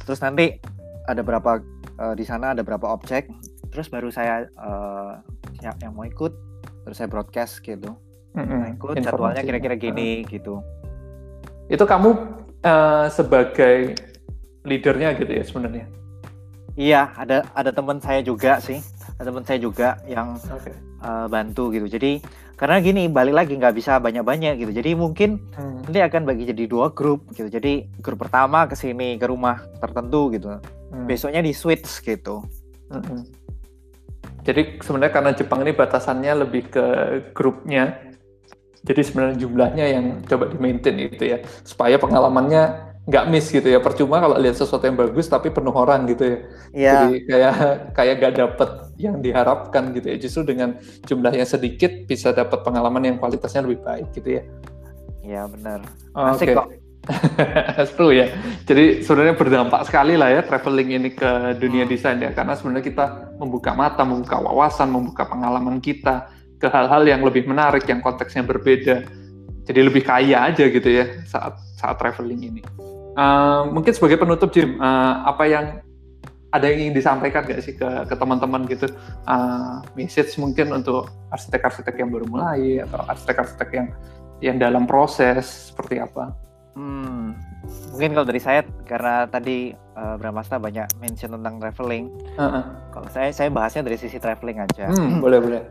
terus nanti ada berapa uh, di sana ada berapa objek terus baru saya uh, yang, yang mau ikut terus saya broadcast gitu mm-hmm. ikut jadwalnya kira-kira gini uh. gitu itu kamu uh, sebagai leadernya gitu ya sebenarnya iya ada ada teman saya juga sih ada teman saya juga yang okay. uh, bantu gitu jadi karena gini balik lagi nggak bisa banyak-banyak gitu jadi mungkin hmm. nanti akan bagi jadi dua grup gitu jadi grup pertama ke sini ke rumah tertentu gitu hmm. besoknya di switch gitu hmm. jadi sebenarnya karena Jepang ini batasannya lebih ke grupnya jadi sebenarnya jumlahnya yang coba di maintain gitu ya supaya pengalamannya nggak miss gitu ya. Percuma kalau lihat sesuatu yang bagus tapi penuh orang gitu ya. Yeah. jadi kayak kayak gak dapet yang diharapkan gitu ya. Justru dengan jumlah yang sedikit bisa dapat pengalaman yang kualitasnya lebih baik gitu ya. Iya benar. Asik okay. kok. Seru ya. Jadi sebenarnya berdampak sekali lah ya traveling ini ke dunia hmm. desain ya. Karena sebenarnya kita membuka mata membuka wawasan membuka pengalaman kita ke hal-hal yang lebih menarik yang konteksnya berbeda. Jadi lebih kaya aja gitu ya saat saat traveling ini Uh, mungkin sebagai penutup Jim, uh, apa yang ada yang ingin disampaikan gak sih ke, ke teman-teman gitu, uh, message mungkin untuk arsitek-arsitek yang baru mulai atau arsitek-arsitek yang yang dalam proses seperti apa? Hmm, mungkin kalau dari saya karena tadi uh, Bramasta banyak mention tentang traveling. Uh -uh. Kalau saya saya bahasnya dari sisi traveling aja. Hmm, boleh boleh.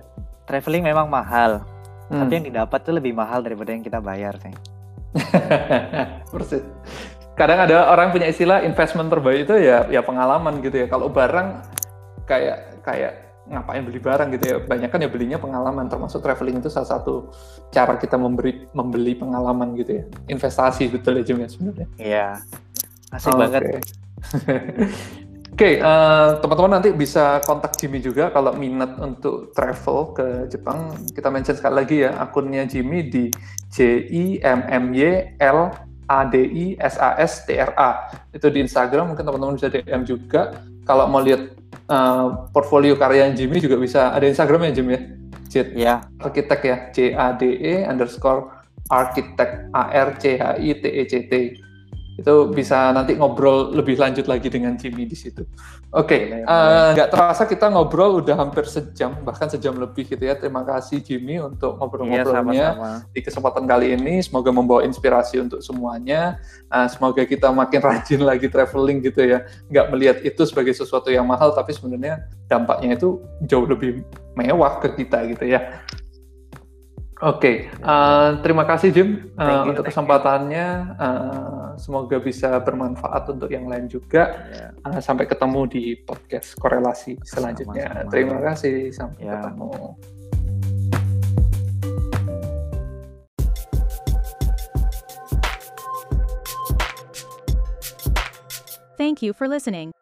Traveling memang mahal, hmm. tapi yang didapat tuh lebih mahal daripada yang kita bayar sih. Persis kadang ada orang punya istilah investment terbaik itu ya ya pengalaman gitu ya. Kalau barang kayak kayak ngapain beli barang gitu ya. Banyak kan ya belinya pengalaman termasuk traveling itu salah satu cara kita memberi membeli pengalaman gitu ya. Investasi betul ya juga sebenarnya. Iya. Asik oh, banget. Okay. Oke, okay, uh, eh, teman-teman nanti bisa kontak Jimmy juga kalau minat untuk travel ke Jepang. Kita mention sekali lagi ya akunnya Jimmy di J I M M Y L A D I S A S T R A. Itu di Instagram mungkin teman-teman bisa DM juga. Kalau mau lihat uh, portfolio karya Jimmy juga bisa. Ada Instagramnya Jimmy ya? Jet ya. Arsitek ya. C A D E underscore arsitek A R C H I T E C T itu bisa nanti ngobrol lebih lanjut lagi dengan Jimmy di situ. Oke, okay, eh, nggak uh, terasa kita ngobrol udah hampir sejam, bahkan sejam lebih gitu ya. Terima kasih Jimmy untuk ngobrol-ngobrolnya iya, di kesempatan kali ini. Semoga membawa inspirasi untuk semuanya. Uh, semoga kita makin rajin lagi traveling gitu ya. Nggak melihat itu sebagai sesuatu yang mahal, tapi sebenarnya dampaknya itu jauh lebih mewah ke kita gitu ya. Oke, okay. uh, terima kasih Jim uh, you, untuk kesempatannya. Uh, semoga bisa bermanfaat untuk yang lain juga. Yeah. Uh, sampai ketemu di podcast korelasi selanjutnya. Sama -sama. Terima kasih, sampai yeah. ketemu. Thank you for listening.